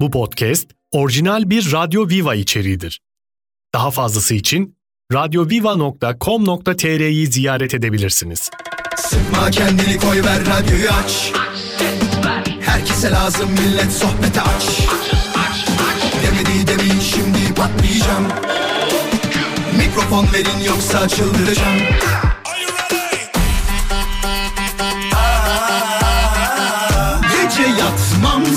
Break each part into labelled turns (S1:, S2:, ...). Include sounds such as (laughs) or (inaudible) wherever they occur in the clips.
S1: Bu podcast orijinal bir Radyo Viva içeriğidir. Daha fazlası için radyoviva.com.tr'yi ziyaret edebilirsiniz.
S2: Sıkma kendini koy ver radyoyu aç. Herkese lazım millet sohbete aç. Demedi demin şimdi patlayacağım. Mikrofon verin yoksa çıldıracağım.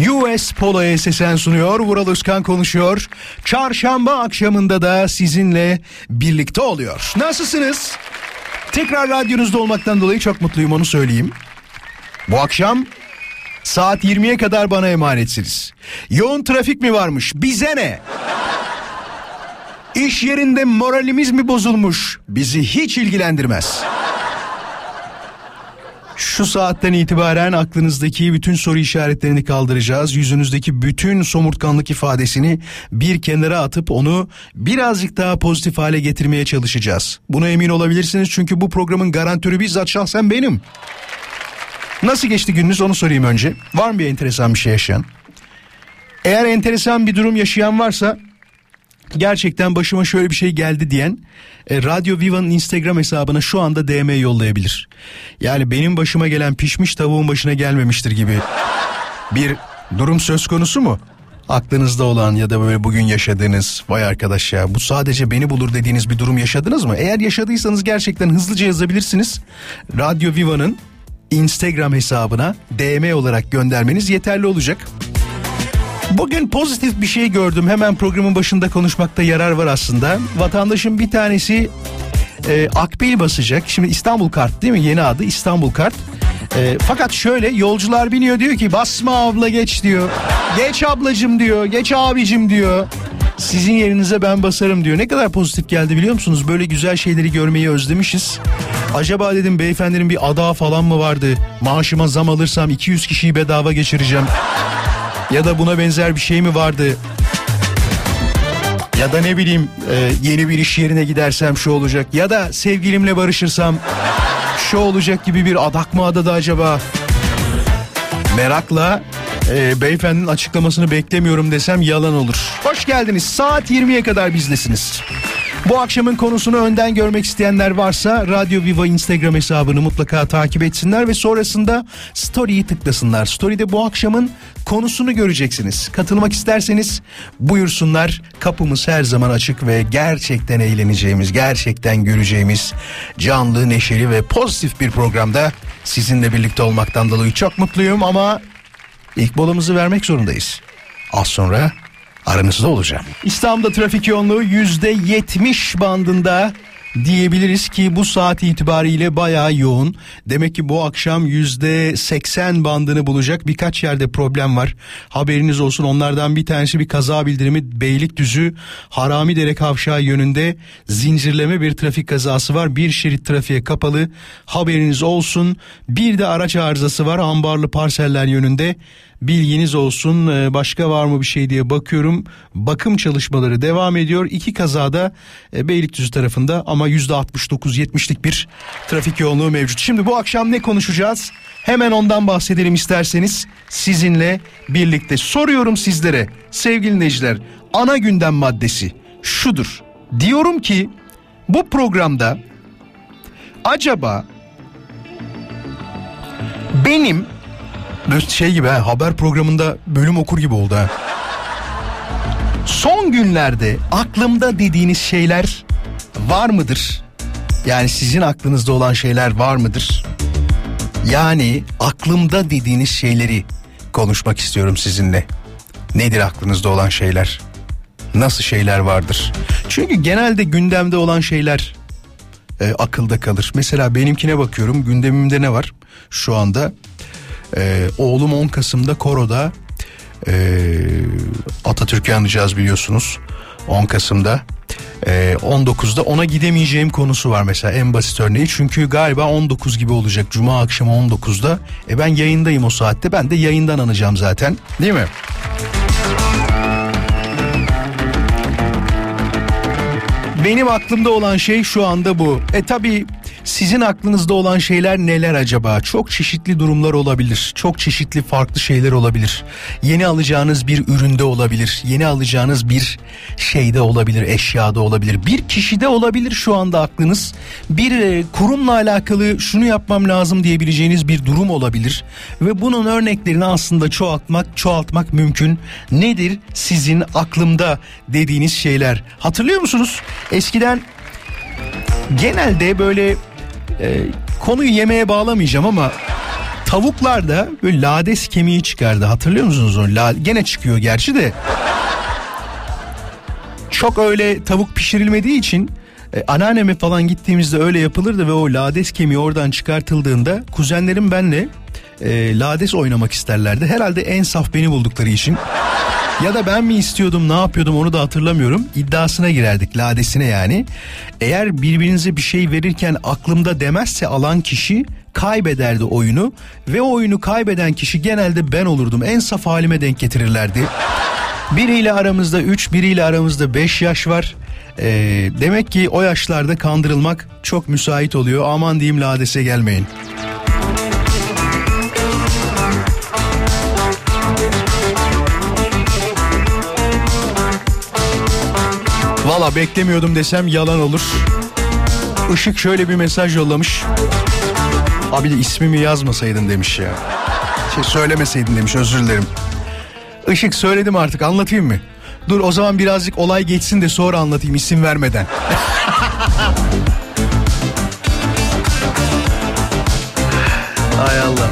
S3: US Polo'ya sesen sunuyor. Vural Özkan konuşuyor. Çarşamba akşamında da sizinle birlikte oluyor. Nasılsınız? Tekrar radyonuzda olmaktan dolayı çok mutluyum onu söyleyeyim. Bu akşam saat 20'ye kadar bana emanetsiniz. Yoğun trafik mi varmış? Bize ne? İş yerinde moralimiz mi bozulmuş? Bizi hiç ilgilendirmez. Şu saatten itibaren aklınızdaki bütün soru işaretlerini kaldıracağız. Yüzünüzdeki bütün somurtkanlık ifadesini bir kenara atıp onu birazcık daha pozitif hale getirmeye çalışacağız. Buna emin olabilirsiniz çünkü bu programın garantörü bizzat şahsen benim. Nasıl geçti gününüz onu sorayım önce. Var mı bir enteresan bir şey yaşayan? Eğer enteresan bir durum yaşayan varsa gerçekten başıma şöyle bir şey geldi diyen e, Radyo Viva'nın Instagram hesabına şu anda DM yollayabilir. Yani benim başıma gelen pişmiş tavuğun başına gelmemiştir gibi bir durum söz konusu mu? Aklınızda olan ya da böyle bugün yaşadığınız vay arkadaş ya bu sadece beni bulur dediğiniz bir durum yaşadınız mı? Eğer yaşadıysanız gerçekten hızlıca yazabilirsiniz. Radyo Viva'nın Instagram hesabına DM olarak göndermeniz yeterli olacak. Bugün pozitif bir şey gördüm. Hemen programın başında konuşmakta yarar var aslında. Vatandaşın bir tanesi e, akbil basacak. Şimdi İstanbul Kart değil mi? Yeni adı İstanbul Kart. E, fakat şöyle yolcular biniyor diyor ki basma abla geç diyor. Geç ablacım diyor. Geç abicim diyor. Sizin yerinize ben basarım diyor. Ne kadar pozitif geldi biliyor musunuz? Böyle güzel şeyleri görmeyi özlemişiz. Acaba dedim beyefendinin bir ada falan mı vardı? Maaşıma zam alırsam 200 kişiyi bedava geçireceğim. Ya da buna benzer bir şey mi vardı? Ya da ne bileyim e, yeni bir iş yerine gidersem şu olacak. Ya da sevgilimle barışırsam şu olacak gibi bir adak mı adadı acaba? Merakla e, beyefendinin açıklamasını beklemiyorum desem yalan olur. Hoş geldiniz. Saat 20'ye kadar bizdesiniz. Bu akşamın konusunu önden görmek isteyenler varsa Radyo Viva Instagram hesabını mutlaka takip etsinler ve sonrasında story'yi tıklasınlar. Story'de bu akşamın konusunu göreceksiniz. Katılmak isterseniz buyursunlar. Kapımız her zaman açık ve gerçekten eğleneceğimiz, gerçekten göreceğimiz canlı, neşeli ve pozitif bir programda sizinle birlikte olmaktan dolayı çok mutluyum ama ilk molamızı vermek zorundayız. Az sonra aranızda olacağım. İstanbul'da trafik yoğunluğu yüzde yetmiş bandında diyebiliriz ki bu saat itibariyle bayağı yoğun. Demek ki bu akşam yüzde seksen bandını bulacak birkaç yerde problem var. Haberiniz olsun onlardan bir tanesi bir kaza bildirimi Beylikdüzü Haramidere Kavşağı yönünde zincirleme bir trafik kazası var. Bir şerit trafiğe kapalı haberiniz olsun. Bir de araç arızası var ambarlı parseller yönünde bilginiz olsun. Ee, Başka var mı bir şey diye bakıyorum. Bakım çalışmaları devam ediyor. İki kazada e, Beylikdüzü tarafında ama yüzde 69-70'lik bir trafik yoğunluğu mevcut. Şimdi bu akşam ne konuşacağız? Hemen ondan bahsedelim isterseniz sizinle birlikte. Soruyorum sizlere sevgili dinleyiciler. Ana gündem maddesi şudur. Diyorum ki bu programda acaba benim şey gibi ha, haber programında bölüm okur gibi oldu ha. Son günlerde aklımda dediğiniz şeyler var mıdır? Yani sizin aklınızda olan şeyler var mıdır? Yani aklımda dediğiniz şeyleri konuşmak istiyorum sizinle. Nedir aklınızda olan şeyler? Nasıl şeyler vardır? Çünkü genelde gündemde olan şeyler e, akılda kalır. Mesela benimkine bakıyorum gündemimde ne var şu anda? Ee, oğlum 10 Kasım'da Koro'da e, Atatürk'ü anacağız biliyorsunuz. 10 Kasım'da. Ee, 19'da ona gidemeyeceğim konusu var mesela en basit örneği. Çünkü galiba 19 gibi olacak Cuma akşamı 19'da. E ben yayındayım o saatte ben de yayından anacağım zaten değil mi? Benim aklımda olan şey şu anda bu. E tabi sizin aklınızda olan şeyler neler acaba? Çok çeşitli durumlar olabilir. Çok çeşitli farklı şeyler olabilir. Yeni alacağınız bir üründe olabilir. Yeni alacağınız bir şeyde olabilir, eşyada olabilir. Bir kişide olabilir şu anda aklınız. Bir e, kurumla alakalı şunu yapmam lazım diyebileceğiniz bir durum olabilir. Ve bunun örneklerini aslında çoğaltmak, çoğaltmak mümkün. Nedir sizin aklımda dediğiniz şeyler? Hatırlıyor musunuz? Eskiden genelde böyle e, konuyu yemeğe bağlamayacağım ama tavuklarda böyle lades kemiği çıkardı. Hatırlıyor musunuz onu? La, gene çıkıyor gerçi de. Çok öyle tavuk pişirilmediği için e, anneanneme falan gittiğimizde öyle yapılırdı ve o lades kemiği oradan çıkartıldığında kuzenlerim benle e, lades oynamak isterlerdi. Herhalde en saf beni buldukları için. Ya da ben mi istiyordum ne yapıyordum onu da hatırlamıyorum. İddiasına girerdik ladesine yani. Eğer birbirinize bir şey verirken aklımda demezse alan kişi kaybederdi oyunu. Ve o oyunu kaybeden kişi genelde ben olurdum. En saf halime denk getirirlerdi. Biriyle aramızda 3 biriyle aramızda 5 yaş var. Ee, demek ki o yaşlarda kandırılmak çok müsait oluyor. Aman diyeyim ladese gelmeyin. Valla beklemiyordum desem yalan olur. Işık şöyle bir mesaj yollamış. Abi de ismimi yazmasaydın demiş ya. Şey söylemeseydin demiş özür dilerim. Işık söyledim artık anlatayım mı? Dur o zaman birazcık olay geçsin de sonra anlatayım isim vermeden. (laughs) Hay Allah.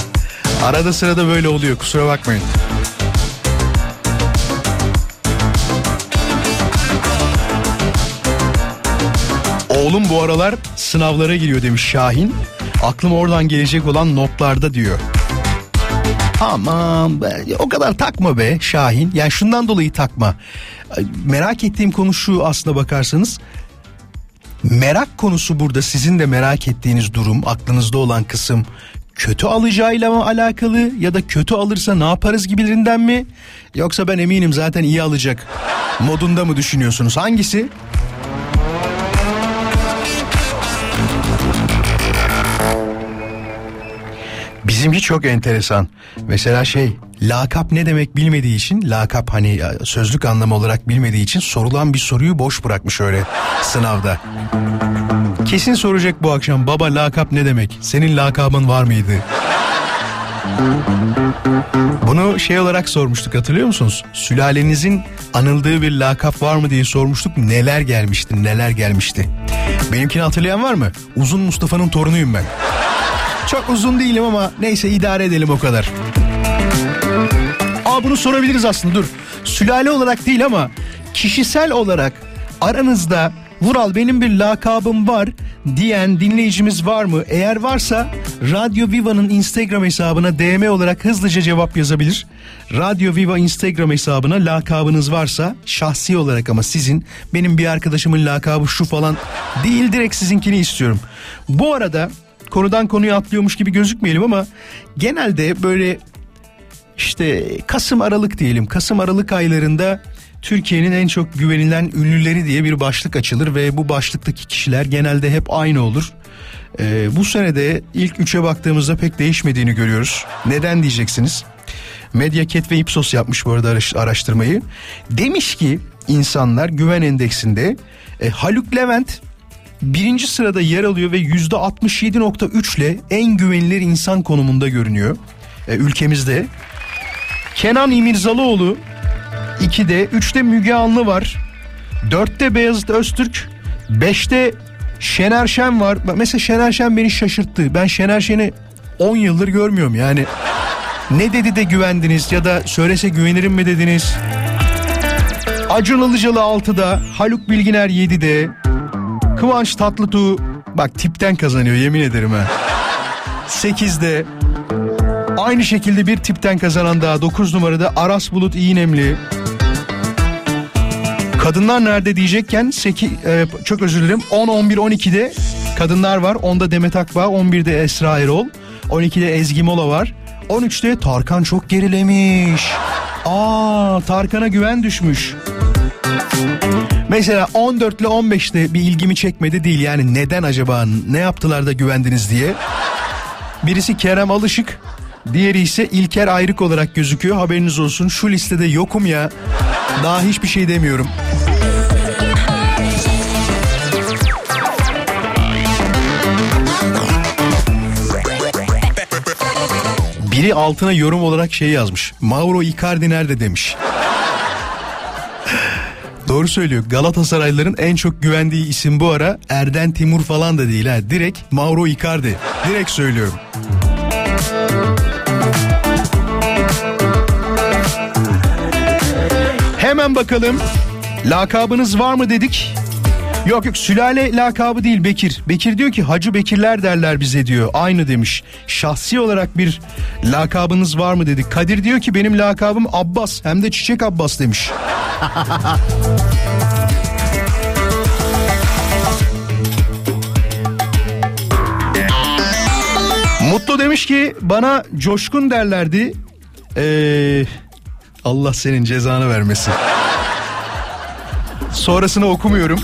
S3: Arada sırada böyle oluyor kusura bakmayın. Oğlum bu aralar sınavlara giriyor demiş Şahin. Aklım oradan gelecek olan notlarda diyor. Aman be, o kadar takma be Şahin. Yani şundan dolayı takma. Merak ettiğim konu şu aslına bakarsanız. Merak konusu burada sizin de merak ettiğiniz durum aklınızda olan kısım kötü alacağıyla mı alakalı ya da kötü alırsa ne yaparız gibilerinden mi? Yoksa ben eminim zaten iyi alacak modunda mı düşünüyorsunuz? Hangisi? Bizimki çok enteresan. Mesela şey lakap ne demek bilmediği için lakap hani sözlük anlamı olarak bilmediği için sorulan bir soruyu boş bırakmış öyle sınavda. Kesin soracak bu akşam baba lakap ne demek? Senin lakabın var mıydı? Bunu şey olarak sormuştuk hatırlıyor musunuz? Sülalenizin anıldığı bir lakap var mı diye sormuştuk. Neler gelmişti neler gelmişti. Benimkini hatırlayan var mı? Uzun Mustafa'nın torunuyum ben. Çok uzun değilim ama neyse idare edelim o kadar. Aa bunu sorabiliriz aslında dur. Sülale olarak değil ama kişisel olarak aranızda Vural benim bir lakabım var diyen dinleyicimiz var mı? Eğer varsa Radyo Viva'nın Instagram hesabına DM olarak hızlıca cevap yazabilir. Radyo Viva Instagram hesabına lakabınız varsa şahsi olarak ama sizin benim bir arkadaşımın lakabı şu falan değil direkt sizinkini istiyorum. Bu arada konudan konuya atlıyormuş gibi gözükmeyelim ama genelde böyle işte Kasım Aralık diyelim. Kasım Aralık aylarında Türkiye'nin en çok güvenilen ünlüleri diye bir başlık açılır ve bu başlıktaki kişiler genelde hep aynı olur. Ee, bu senede ilk üçe baktığımızda pek değişmediğini görüyoruz. Neden diyeceksiniz? Mediaket ve Ipsos yapmış bu arada araştırmayı. Demiş ki insanlar güven endeksinde e, Haluk Levent birinci sırada yer alıyor ve yüzde 67.3 ile en güvenilir insan konumunda görünüyor e, ülkemizde. Kenan İmirzalıoğlu 2'de, 3'te Müge Anlı var. 4'te Beyazıt Öztürk, 5'te Şener Şen var. Mesela Şener Şen beni şaşırttı. Ben Şener Şen'i 10 yıldır görmüyorum yani. Ne dedi de güvendiniz ya da söylese güvenirim mi dediniz? Acun Ilıcalı 6'da, Haluk Bilginer 7'de, Kıvanç Tatlıtuğ bak tipten kazanıyor yemin ederim ha. 8'de aynı şekilde bir tipten kazanan daha 9 numarada Aras Bulut İğnemli. Kadınlar nerede diyecekken 8, e, çok özür dilerim 10, 11, 12'de kadınlar var. 10'da Demet Akbağ, 11'de Esra Erol, 12'de Ezgi Mola var. 13'te Tarkan çok gerilemiş. Aa Tarkan'a güven düşmüş. Mesela 14 ile 15'te bir ilgimi çekmedi değil yani neden acaba ne yaptılar da güvendiniz diye. Birisi Kerem Alışık diğeri ise İlker Ayrık olarak gözüküyor haberiniz olsun şu listede yokum ya daha hiçbir şey demiyorum. Biri altına yorum olarak şey yazmış. Mauro Icardi nerede demiş. Doğru söylüyor. Galatasaraylıların en çok güvendiği isim bu ara Erden Timur falan da değil ha. Direkt Mauro Icardi. Direkt söylüyorum. Hemen bakalım. Lakabınız var mı dedik. Yok yok sülale lakabı değil Bekir. Bekir diyor ki Hacı Bekirler derler bize diyor. Aynı demiş. Şahsi olarak bir lakabınız var mı dedik. Kadir diyor ki benim lakabım Abbas hem de Çiçek Abbas demiş. (laughs) Mutlu demiş ki bana coşkun derlerdi. Ee, Allah senin cezanı vermesin. Sonrasını okumuyorum.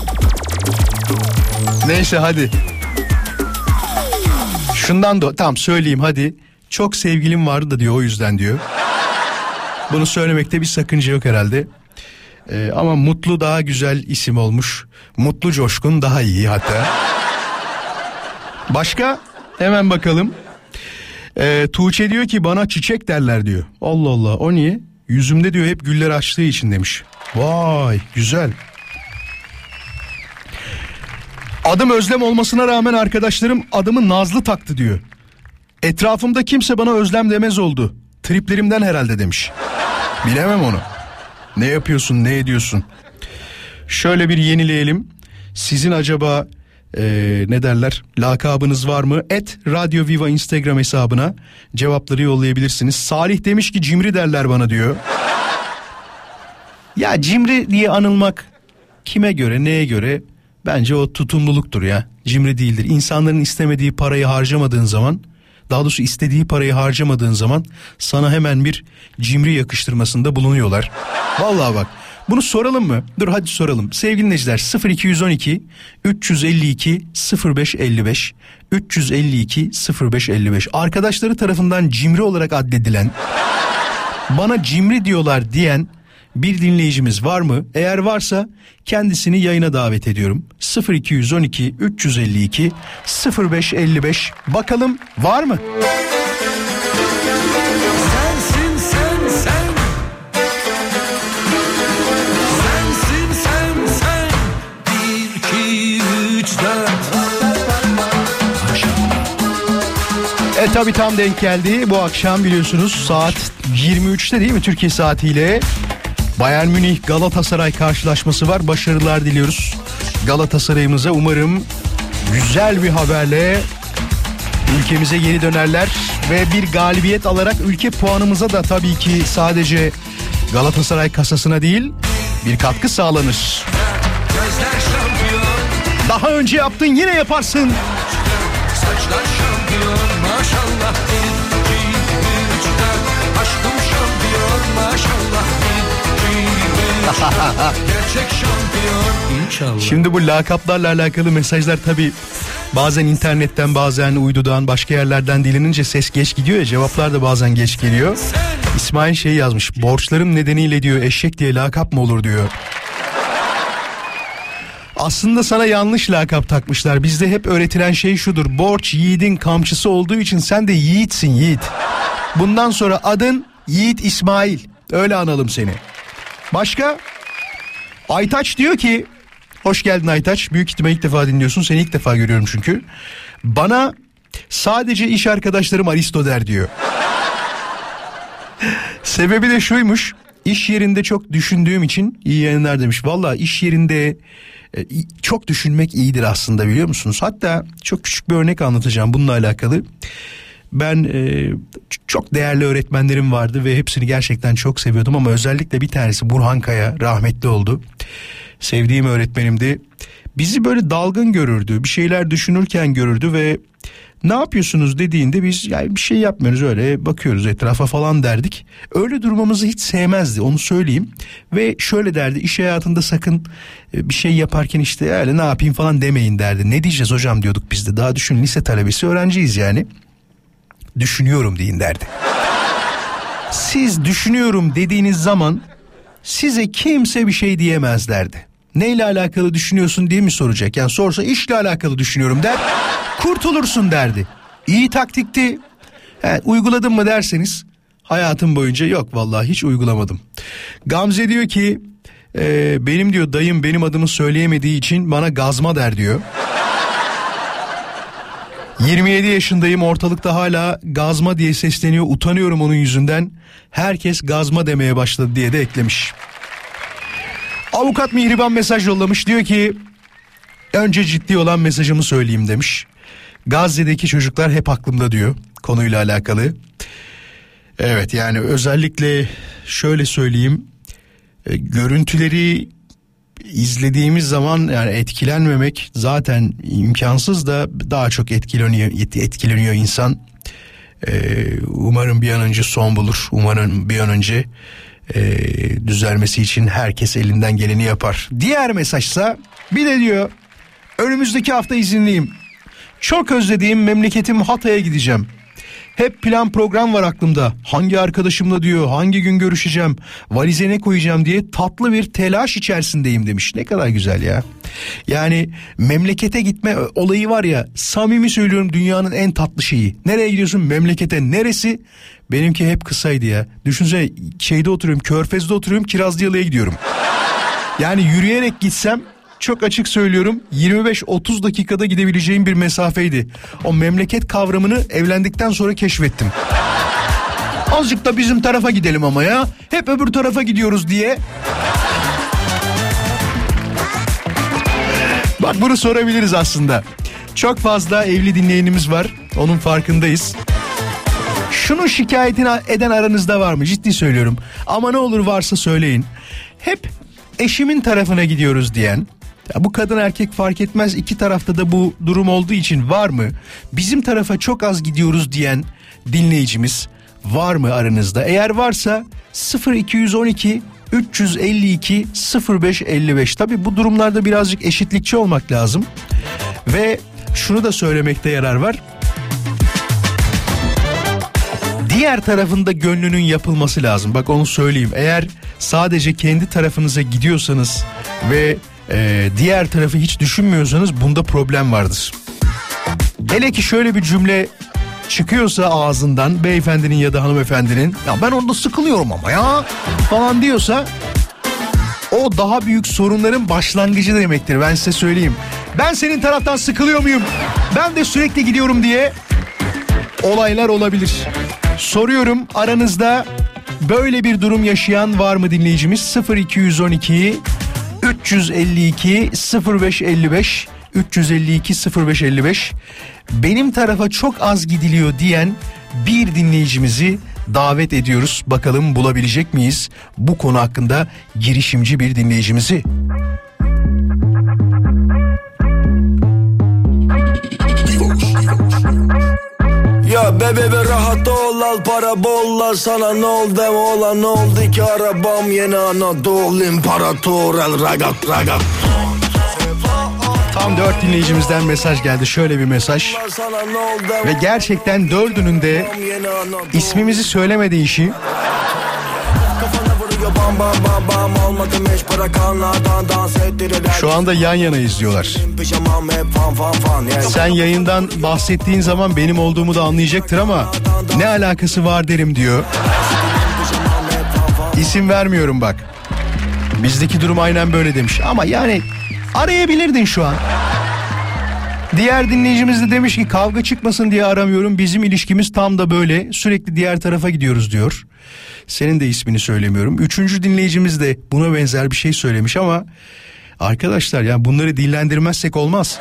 S3: Neyse hadi. Şundan da tamam söyleyeyim hadi. Çok sevgilim vardı da diyor o yüzden diyor. Bunu söylemekte bir sakınca yok herhalde. Ee, ama Mutlu daha güzel isim olmuş. Mutlu Coşkun daha iyi hatta. Başka? Hemen bakalım. Ee, Tuğçe diyor ki bana çiçek derler diyor. Allah Allah o niye? Yüzümde diyor hep güller açtığı için demiş. Vay güzel. Adım Özlem olmasına rağmen arkadaşlarım adımı Nazlı taktı diyor. Etrafımda kimse bana Özlem demez oldu. Triplerimden herhalde demiş. Bilemem onu. Ne yapıyorsun ne ediyorsun? Şöyle bir yenileyelim. Sizin acaba e, ne derler lakabınız var mı? Et Radyo Viva Instagram hesabına cevapları yollayabilirsiniz. Salih demiş ki cimri derler bana diyor. Ya cimri diye anılmak kime göre neye göre bence o tutumluluktur ya. Cimri değildir. İnsanların istemediği parayı harcamadığın zaman daha doğrusu istediği parayı harcamadığın zaman sana hemen bir cimri yakıştırmasında bulunuyorlar. Vallahi bak bunu soralım mı? Dur hadi soralım. Sevgili dinleyiciler 0212 352 0555 352 0555 arkadaşları tarafından cimri olarak addedilen bana cimri diyorlar diyen bir dinleyicimiz var mı? Eğer varsa kendisini yayına davet ediyorum. 0212 352 0555 bakalım var mı?
S4: Sensin sen sen Sensin sen sen Bir iki üç dört
S3: E tabi tam denk geldi. Bu akşam biliyorsunuz saat 23'te değil mi Türkiye saatiyle? Bayern Münih Galatasaray karşılaşması var. Başarılar diliyoruz Galatasaray'ımıza. Umarım güzel bir haberle ülkemize geri dönerler ve bir galibiyet alarak ülke puanımıza da tabii ki sadece Galatasaray kasasına değil bir katkı sağlanır. Daha önce yaptın yine yaparsın.
S4: Saçlar şampiyon Maşallah
S3: Şimdi bu lakaplarla alakalı mesajlar tabi bazen internetten bazen uydudan başka yerlerden dilinince ses geç gidiyor ya cevaplar da bazen geç geliyor. İsmail şey yazmış borçlarım nedeniyle diyor eşek diye lakap mı olur diyor. Aslında sana yanlış lakap takmışlar. Bizde hep öğretilen şey şudur. Borç yiğidin kamçısı olduğu için sen de yiğitsin yiğit. Bundan sonra adın Yiğit İsmail. Öyle analım seni. Başka? Aytaç diyor ki hoş geldin Aytaç. Büyük ihtimal ilk defa dinliyorsun. Seni ilk defa görüyorum çünkü. Bana sadece iş arkadaşlarım Aristo der diyor. (laughs) Sebebi de şuymuş. İş yerinde çok düşündüğüm için iyi yayınlar demiş. Valla iş yerinde e, çok düşünmek iyidir aslında biliyor musunuz? Hatta çok küçük bir örnek anlatacağım bununla alakalı. Ben e, çok değerli öğretmenlerim vardı ve hepsini gerçekten çok seviyordum ama özellikle bir tanesi Burhan Kaya rahmetli oldu. Sevdiğim öğretmenimdi. Bizi böyle dalgın görürdü. Bir şeyler düşünürken görürdü ve ne yapıyorsunuz dediğinde biz yani bir şey yapmıyoruz öyle bakıyoruz etrafa falan derdik. Öyle durmamızı hiç sevmezdi onu söyleyeyim. Ve şöyle derdi iş hayatında sakın e, bir şey yaparken işte öyle ne yapayım falan demeyin derdi. Ne diyeceğiz hocam diyorduk biz de daha düşün lise talebesi öğrenciyiz yani. Düşünüyorum deyin derdi. Siz düşünüyorum dediğiniz zaman size kimse bir şey diyemez derdi. Neyle alakalı düşünüyorsun diye mi soracak? Yani sorsa işle alakalı düşünüyorum der. Kurtulursun derdi. İyi taktikti. Evet, uyguladın mı derseniz hayatım boyunca yok vallahi hiç uygulamadım. Gamze diyor ki e, benim diyor dayım benim adımı söyleyemediği için bana gazma der diyor. 27 yaşındayım ortalıkta hala gazma diye sesleniyor utanıyorum onun yüzünden. Herkes gazma demeye başladı diye de eklemiş. Avukat Mihriban mesaj yollamış diyor ki önce ciddi olan mesajımı söyleyeyim demiş. Gazze'deki çocuklar hep aklımda diyor konuyla alakalı. Evet yani özellikle şöyle söyleyeyim e, görüntüleri izlediğimiz zaman yani etkilenmemek zaten imkansız da daha çok etkileniyor etkileniyor insan. Ee, umarım bir an önce son bulur. Umarım bir an önce e, düzelmesi için herkes elinden geleni yapar. Diğer mesajsa bir de diyor önümüzdeki hafta izinliyim. Çok özlediğim memleketim Hatay'a gideceğim. Hep plan program var aklımda. Hangi arkadaşımla diyor, hangi gün görüşeceğim, valize ne koyacağım diye tatlı bir telaş içerisindeyim demiş. Ne kadar güzel ya. Yani memlekete gitme olayı var ya samimi söylüyorum dünyanın en tatlı şeyi. Nereye gidiyorsun memlekete neresi? Benimki hep kısaydı ya. Düşünsene şeyde oturuyorum Körfez'de oturuyorum Kirazlıyalı'ya gidiyorum. Yani yürüyerek gitsem çok açık söylüyorum 25-30 dakikada gidebileceğim bir mesafeydi. O memleket kavramını evlendikten sonra keşfettim. Azıcık da bizim tarafa gidelim ama ya. Hep öbür tarafa gidiyoruz diye. Bak bunu sorabiliriz aslında. Çok fazla evli dinleyenimiz var. Onun farkındayız. Şunun şikayetini eden aranızda var mı? Ciddi söylüyorum. Ama ne olur varsa söyleyin. Hep eşimin tarafına gidiyoruz diyen, ya bu kadın erkek fark etmez iki tarafta da bu durum olduğu için var mı? Bizim tarafa çok az gidiyoruz diyen dinleyicimiz var mı aranızda? Eğer varsa 0212 352 0555 tabi bu durumlarda birazcık eşitlikçi olmak lazım. Ve şunu da söylemekte yarar var. Diğer tarafında gönlünün yapılması lazım. Bak onu söyleyeyim. Eğer sadece kendi tarafınıza gidiyorsanız ve e, diğer tarafı hiç düşünmüyorsanız bunda problem vardır. Hele ki şöyle bir cümle çıkıyorsa ağzından beyefendinin ya da hanımefendinin ya ben onda sıkılıyorum ama ya falan diyorsa o daha büyük sorunların başlangıcı demektir ben size söyleyeyim. Ben senin taraftan sıkılıyor muyum? Ben de sürekli gidiyorum diye olaylar olabilir. Soruyorum aranızda böyle bir durum yaşayan var mı dinleyicimiz? 0212 352 0555 352 0555 benim tarafa çok az gidiliyor diyen bir dinleyicimizi davet ediyoruz. Bakalım bulabilecek miyiz bu konu hakkında girişimci bir dinleyicimizi?
S5: Ya bebe be rahat ol al para bolla. Sana ne oldu ola? Ne oldu ki arabam? Yeni Anadolu imparator el ragat ragat.
S3: Tam dört dinleyicimizden mesaj geldi. Şöyle bir mesaj. Ve gerçekten dördünün de ismimizi söylemediği işi
S5: bam bam bam bam almadım hiç para kanlardan dans ettirirler
S3: şu anda yan yana izliyorlar. Sen yayından bahsettiğin zaman benim olduğumu da anlayacaktır ama ne alakası var derim diyor. İsim vermiyorum bak. Bizdeki durum aynen böyle demiş. Ama yani arayabilirdin şu an. Diğer dinleyicimiz de demiş ki kavga çıkmasın diye aramıyorum. Bizim ilişkimiz tam da böyle. Sürekli diğer tarafa gidiyoruz diyor. Senin de ismini söylemiyorum. Üçüncü dinleyicimiz de buna benzer bir şey söylemiş ama arkadaşlar ya bunları dillendirmezsek olmaz.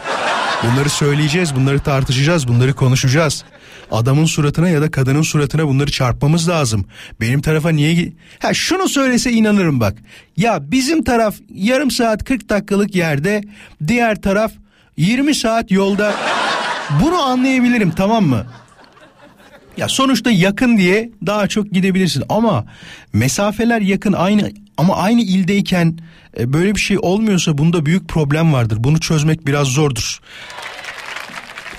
S3: Bunları söyleyeceğiz, bunları tartışacağız, bunları konuşacağız. adamın suratına ya da kadının suratına bunları çarpmamız lazım. Benim tarafa niye Ha şunu söylese inanırım bak. Ya bizim taraf yarım saat 40 dakikalık yerde, diğer taraf 20 saat yolda. Bunu anlayabilirim tamam mı? Ya sonuçta yakın diye daha çok gidebilirsin ama mesafeler yakın aynı ama aynı ildeyken e, böyle bir şey olmuyorsa bunda büyük problem vardır. Bunu çözmek biraz zordur.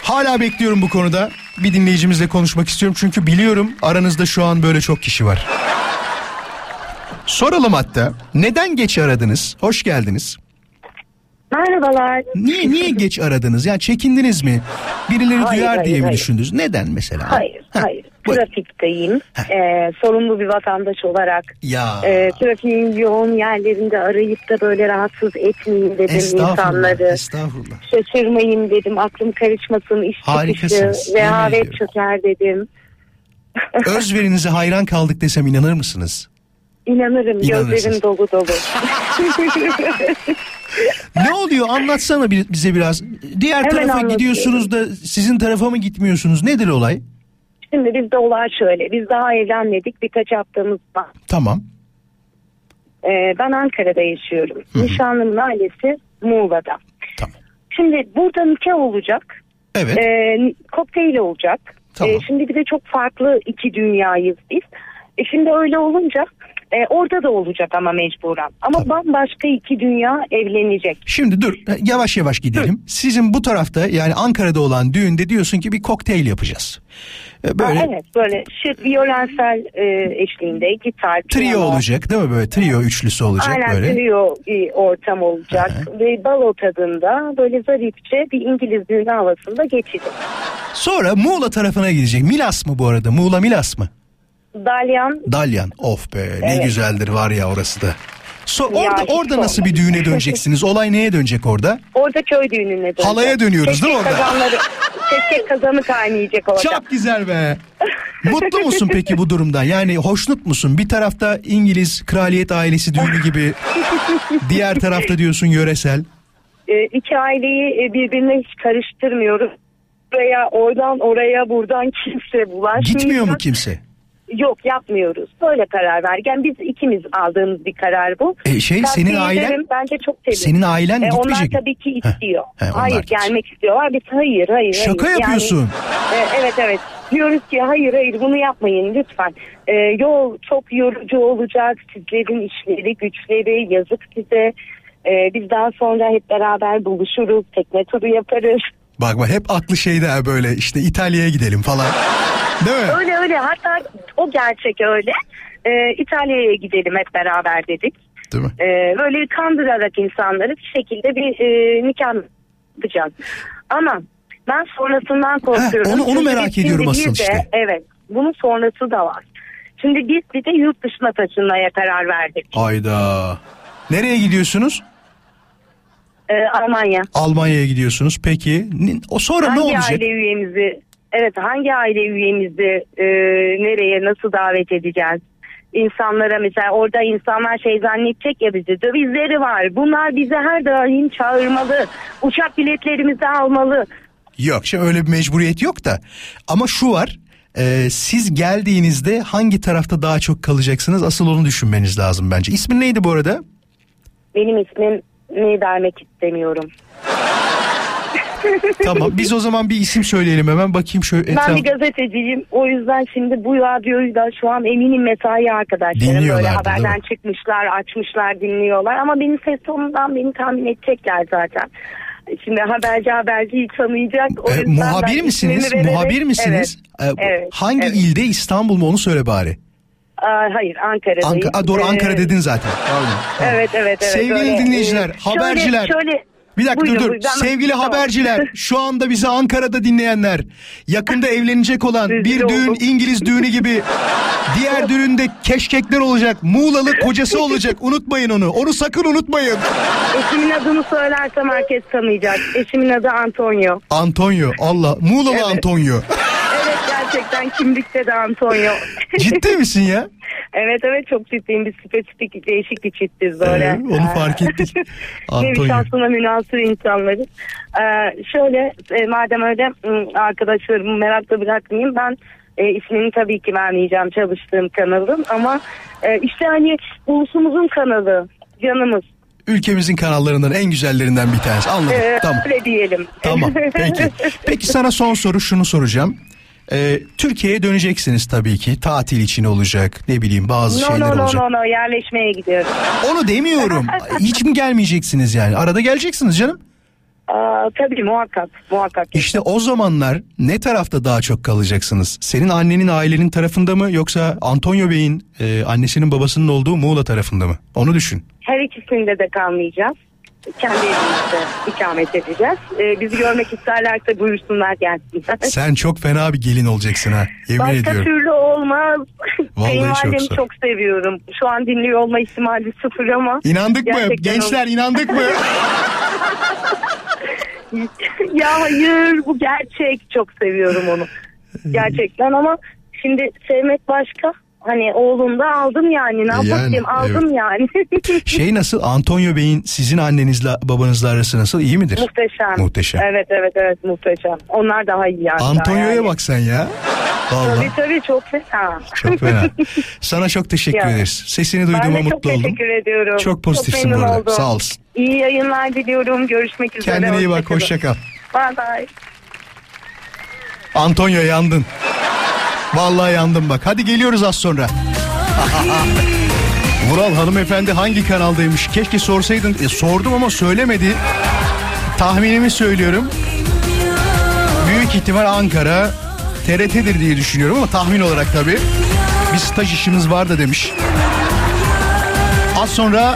S3: Hala bekliyorum bu konuda. Bir dinleyicimizle konuşmak istiyorum çünkü biliyorum aranızda şu an böyle çok kişi var. Soralım hatta. Neden geç aradınız? Hoş geldiniz.
S6: Merhabalar.
S3: Niye niye (laughs) geç aradınız? Yani çekindiniz mi? Birileri
S6: Hayır,
S3: duyar
S6: hayır,
S3: diye mi
S6: hayır.
S3: düşündünüz? Neden mesela?
S6: Hayır,
S3: Heh,
S6: hayır.
S3: buyurun.
S6: Trafikteyim. Ee, sorumlu bir vatandaş olarak.
S3: Ya.
S6: E, trafiğin yoğun yerlerinde arayıp da böyle rahatsız etmeyeyim dedim
S3: Estağfurullah.
S6: insanları.
S3: Estağfurullah.
S6: Şaşırmayın dedim. Aklım karışmasın. iş çıkışı. Rehavet çöker dedim.
S3: Özverinize hayran kaldık desem inanır mısınız?
S6: İnanırım. Gözlerim dolu dolu.
S3: Ne oluyor anlatsana bir- bize biraz. Diğer
S6: Hemen
S3: tarafa gidiyorsunuz da sizin tarafa mı gitmiyorsunuz? Nedir olay?
S6: Şimdi bizde olay şöyle. Biz daha evlenmedik. Birkaç haftamız var.
S3: Tamam.
S6: Ee, ben Ankara'da yaşıyorum. Nişanlımın ailesi Muğla'da.
S3: Tamam.
S6: Şimdi burada nikah olacak.
S3: Evet.
S6: Ee, kokteyl olacak.
S3: Tamam.
S6: Ee, şimdi bir de çok farklı iki dünyayız biz. E şimdi öyle olunca e, orada da olacak ama mecburen. Ama bambaşka iki dünya evlenecek.
S3: Şimdi dur yavaş yavaş gidelim. Sizin bu tarafta yani Ankara'da olan düğünde diyorsun ki bir kokteyl yapacağız. Ee, Böyle
S6: Ha, evet böyle şık violensel e, eşliğinde gitar,
S3: trio
S6: piyano.
S3: olacak değil mi böyle trio üçlüsü olacak
S6: Aynen
S3: böyle.
S6: trio bir ortam olacak ve balo tadında böyle zarifçe bir İngiliz düğünü havasında geçecek.
S3: Sonra Muğla tarafına gidecek. Milas mı bu arada? Muğla Milas mı?
S6: Dalyan
S3: Dalyan. Of be ne
S6: Evet.
S3: güzeldir var ya orası da. So, orada orada nasıl
S6: sorma.
S3: bir düğüne (laughs) döneceksiniz? Olay neye dönecek orada?
S6: orada köy düğününe dönecek.
S3: Halaya dönüyoruz değil mi orada?
S6: Kazanları, keşkek kazanı kaynayacak orada.
S3: Çok güzel be. (laughs) Mutlu musun peki bu durumda? Yani hoşnut musun? Bir tarafta İngiliz kraliyet ailesi düğünü gibi. diğer tarafta diyorsun yöresel.
S6: e, iki aileyi e, birbirine hiç karıştırmıyoruz. Buraya, oradan oraya, buradan kimse bulaşmayacak.
S3: Gitmiyor mu kimse?
S6: Yok yapmıyoruz. Böyle karar ver. Yani biz ikimiz aldığımız bir karar bu.
S3: E, şey,
S6: Tavsiye
S3: senin ailen-.
S6: Bence çok sevindim.
S3: Senin ailen
S6: E, onlar
S3: gitmeyecek mi?
S6: tabii ki istiyor.
S3: he, onlar
S6: hayır
S3: gidecek.
S6: gelmek istiyorlar. Biz hayır hayır.
S3: Şaka
S6: hayır.
S3: yapıyorsun.
S6: Yani, e, evet evet. Diyoruz ki hayır hayır bunu yapmayın lütfen. E, yol çok yorucu olacak. Sizlerin işleri güçleri yazık size. E, biz daha sonra hep beraber buluşuruz. Tekne turu yaparız.
S3: Bak bak hep aklı şeyde ha böyle işte İtalya'ya gidelim falan. Değil mi?
S6: Öyle öyle hatta o gerçek öyle. E, İtalya'ya gidelim hep beraber dedik.
S3: Değil mi?
S6: Ee, böyle kandırarak insanları bir şekilde bir e, nikah yapacağız. Ama ben sonrasından korkuyorum.
S3: onu- onu
S6: Çünkü
S3: merak
S6: biz
S3: ediyorum
S6: bir de-
S3: işte.
S6: Evet. Bunun sonrası da var. Şimdi biz bir de yurt dışına taşınmaya karar verdik.
S3: Ayda. Nereye gidiyorsunuz?
S6: Ee, Almanya.
S3: Almanya'ya gidiyorsunuz. Peki o sonra
S6: hangi
S3: ne olacak?
S6: aile üyemizi evet hangi aile üyemizi e, nereye nasıl davet edeceğiz? İnsanlara mesela orada insanlar şey zannedecek ya bizi dövizleri var. Bunlar bize her daim çağırmalı. Uçak biletlerimizi almalı.
S3: Yok şimdi öyle bir mecburiyet yok da. Ama şu var. e, siz geldiğinizde hangi tarafta daha çok kalacaksınız? Asıl onu düşünmeniz lazım bence. İsmin neydi bu arada?
S6: Benim ismim ne vermek istemiyorum. (laughs)
S3: Tamam biz o zaman bir isim söyleyelim hemen bakayım şöyle
S6: Ben bir gazeteciyim. O yüzden şimdi bu radyoyu da şu an eminim mesai arkadaşlarım böyle haberden
S3: mi?
S6: çıkmışlar, açmışlar, dinliyorlar. Ama benim ses tonundan beni tahmin edecekler zaten. Şimdi haberci haberciyi tanıyacak. O
S3: E, muhabir misiniz?
S6: vererek-
S3: Muhabir misiniz?
S6: Evet.
S3: E,
S6: evet,
S3: hangi
S6: evet.
S3: ilde İstanbul mu onu söyle bari.
S6: Hayır Ankara'dayım.
S3: Ankara, Aa, doğru
S6: Ee,
S3: Ankara dedin zaten. Pardon.
S6: Evet evet evet.
S3: Sevgili
S6: Böyle,
S3: dinleyiciler,
S6: e,
S3: haberciler.
S6: Şöyle, şöyle
S3: Bir dakika
S6: Buyurun,
S3: dur dur.
S6: Ben-
S3: Sevgili
S6: Tamam.
S3: haberciler, (laughs) şu anda bizi Ankara'da dinleyenler, yakında evlenecek olan bir düğün
S6: oldum.
S3: İngiliz düğünü gibi diğer (laughs) düğünde keşkekler olacak, Muğlalı kocası olacak. Unutmayın onu. Onu sakın unutmayın.
S6: Eşimin adını söylersem herkes tanıyacak. Eşimin adı Antonio.
S3: Antonio. Allah. Muğlalı
S6: Evet.
S3: Antonio.
S6: Gerçekten kimlikte de Antonio. (laughs)
S3: Ciddi misin ya?
S6: evet evet çok ciddiyim. Biz spesifik değişik bir çiftiz böyle.
S3: Ee, onu fark ettik. (laughs)
S6: Nevi şansına münasır insanlarız. Ee, şöyle e, madem öyle arkadaşlarımı merakla bırakmayayım ben e, ismini tabii ki vermeyeceğim çalıştığım kanalın ama e, işte hani ulusumuzun kanalı canımız.
S3: Ülkemizin kanallarından en güzellerinden bir tanesi. Anladım.
S6: Ee,
S3: tamam.
S6: Öyle diyelim.
S3: Tamam. Peki. (laughs) Peki sana son soru şunu soracağım. Ee, Türkiye'ye döneceksiniz tabii ki. Tatil için olacak. Ne bileyim bazı
S6: No
S3: şeyler
S6: no no
S3: olacak.
S6: no no yerleşmeye gidiyorum.
S3: Onu demiyorum. (laughs) Hiç mi gelmeyeceksiniz yani? Arada geleceksiniz canım.
S6: Aa, tabii muhakkak muhakkak.
S3: İşte o zamanlar ne tarafta daha çok kalacaksınız? Senin annenin ailenin tarafında mı yoksa Antonio Bey'in e, annesinin babasının olduğu Muğla tarafında mı? Onu düşün.
S6: Her ikisinde de kalmayacağız. Kendi evimizde ikamet edeceğiz. Ee, bizi görmek isterlerse buyursunlar gelsinler.
S3: Sen çok fena bir gelin olacaksın ha. Yemin
S6: Başka
S3: ediyorum.
S6: türlü olmaz.
S3: Vallahi çok
S6: Kayınvalidemi
S3: zor.
S6: çok seviyorum. Şu an dinliyor olma ihtimali sıfır ama.
S3: İnandık mı? Gençler inandık mı? (laughs)
S6: ya hayır bu gerçek. Çok seviyorum onu. Gerçekten ama şimdi sevmek başka. Hani oğlum da aldım yani ne
S3: Yani,
S6: yapayım aldım yani. (laughs)
S3: Şey nasıl Antonio Bey'in sizin annenizle babanızla arası nasıl iyi midir?
S6: muhteşem.
S3: Muhteşem.
S6: Evet evet evet muhteşem. Onlar daha iyi yani.
S3: Antonio'ya
S6: yani.
S3: bak sen ya. Vallahi
S6: Tabii tabii çok fena.
S3: çok fena. (laughs) Sana çok teşekkür
S6: Ya.
S3: ederiz. Sesini
S6: Ben
S3: duyduğuma
S6: de çok
S3: mutlu oldum.
S6: teşekkür ediyorum.
S3: Çok pozitifsin
S6: memnun
S3: burada.
S6: oldum.
S3: Sağ olasın.
S6: İyi yayınlar diliyorum. Görüşmek üzere.
S3: Kendine iyi bak.
S6: Hoşçakalın.
S3: Hoşça kal.
S6: Bye bye.
S3: Antonio yandın. Vallahi yandım bak. Hadi geliyoruz az sonra. (laughs) Vural hanımefendi hangi kanaldaymış? Keşke sorsaydın. E, sordum ama söylemedi. Tahminimi söylüyorum. Büyük ihtimal Ankara TRT'dir diye düşünüyorum ama tahmin olarak tabii. Bir staj işimiz var da demiş. Az sonra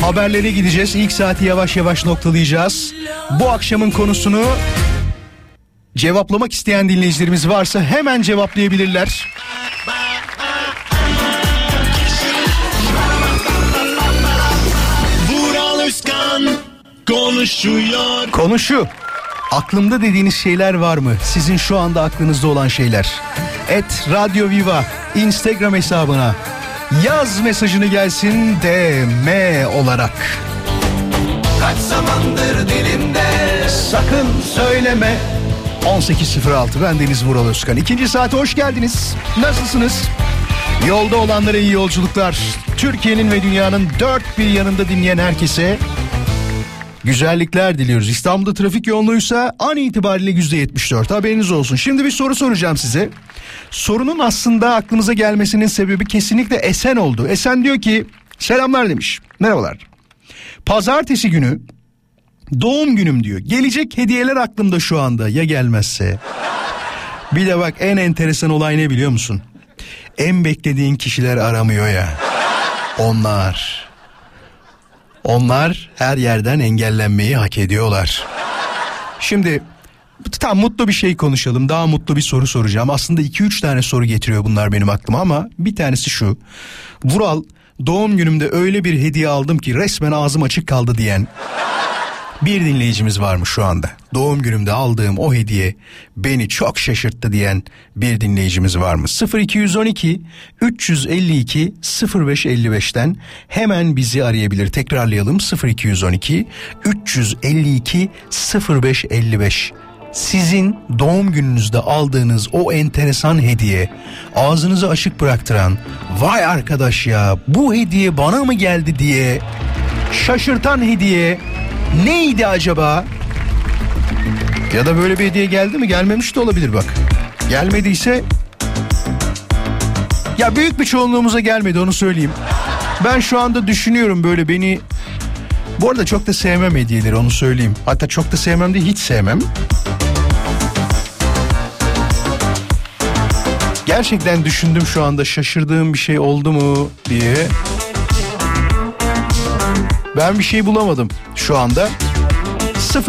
S3: haberlere gideceğiz. İlk saati yavaş yavaş noktalayacağız. Bu akşamın konusunu cevaplamak isteyen dinleyicilerimiz varsa hemen cevaplayabilirler.
S7: Vural Özkan konuşuyor.
S3: Konu şu. Aklımda dediğiniz şeyler var mı? Sizin şu anda aklınızda olan şeyler. Et Radyo Viva Instagram hesabına yaz mesajını gelsin DM olarak.
S7: Kaç zamandır dilimde
S3: Sakın söyleme. 18.06 ben Deniz Vural Özkan. İkinci saate hoş geldiniz. Nasılsınız? Yolda olanlara iyi yolculuklar. Türkiye'nin ve dünyanın dört bir yanında dinleyen herkese güzellikler diliyoruz. İstanbul'da trafik yoğunluğuysa an itibariyle %74 haberiniz olsun. Şimdi bir soru soracağım size. Sorunun aslında aklınıza gelmesinin sebebi kesinlikle Esen oldu. Esen diyor ki selamlar demiş. Merhabalar. Pazartesi günü Doğum günüm diyor. Gelecek hediyeler aklımda şu anda ya gelmezse. Bir de bak en enteresan olay ne biliyor musun? En beklediğin kişiler aramıyor ya. Onlar. Onlar her yerden engellenmeyi hak ediyorlar. Şimdi tam mutlu bir şey konuşalım. Daha mutlu bir soru soracağım. Aslında 2-3 tane soru getiriyor bunlar benim aklıma ama bir tanesi şu. Vural doğum günümde öyle bir hediye aldım ki resmen ağzım açık kaldı diyen bir dinleyicimiz varmış şu anda. Doğum günümde aldığım o hediye beni çok şaşırttı diyen bir dinleyicimiz var mı? 0212 352 0555'ten hemen bizi arayabilir. Tekrarlayalım 0212 352 0555. Sizin doğum gününüzde aldığınız o enteresan hediye ağzınızı açık bıraktıran vay arkadaş ya bu hediye bana mı geldi diye şaşırtan hediye neydi acaba? Ya da böyle bir hediye geldi mi? Gelmemiş de olabilir bak. Gelmediyse ya büyük bir çoğunluğumuza gelmedi onu söyleyeyim. Ben şu anda düşünüyorum böyle beni bu arada çok da sevmem hediyeleri onu söyleyeyim. Hatta çok da sevmem değil hiç sevmem. Gerçekten düşündüm şu anda şaşırdığım bir şey oldu mu diye. Ben bir şey bulamadım şu anda.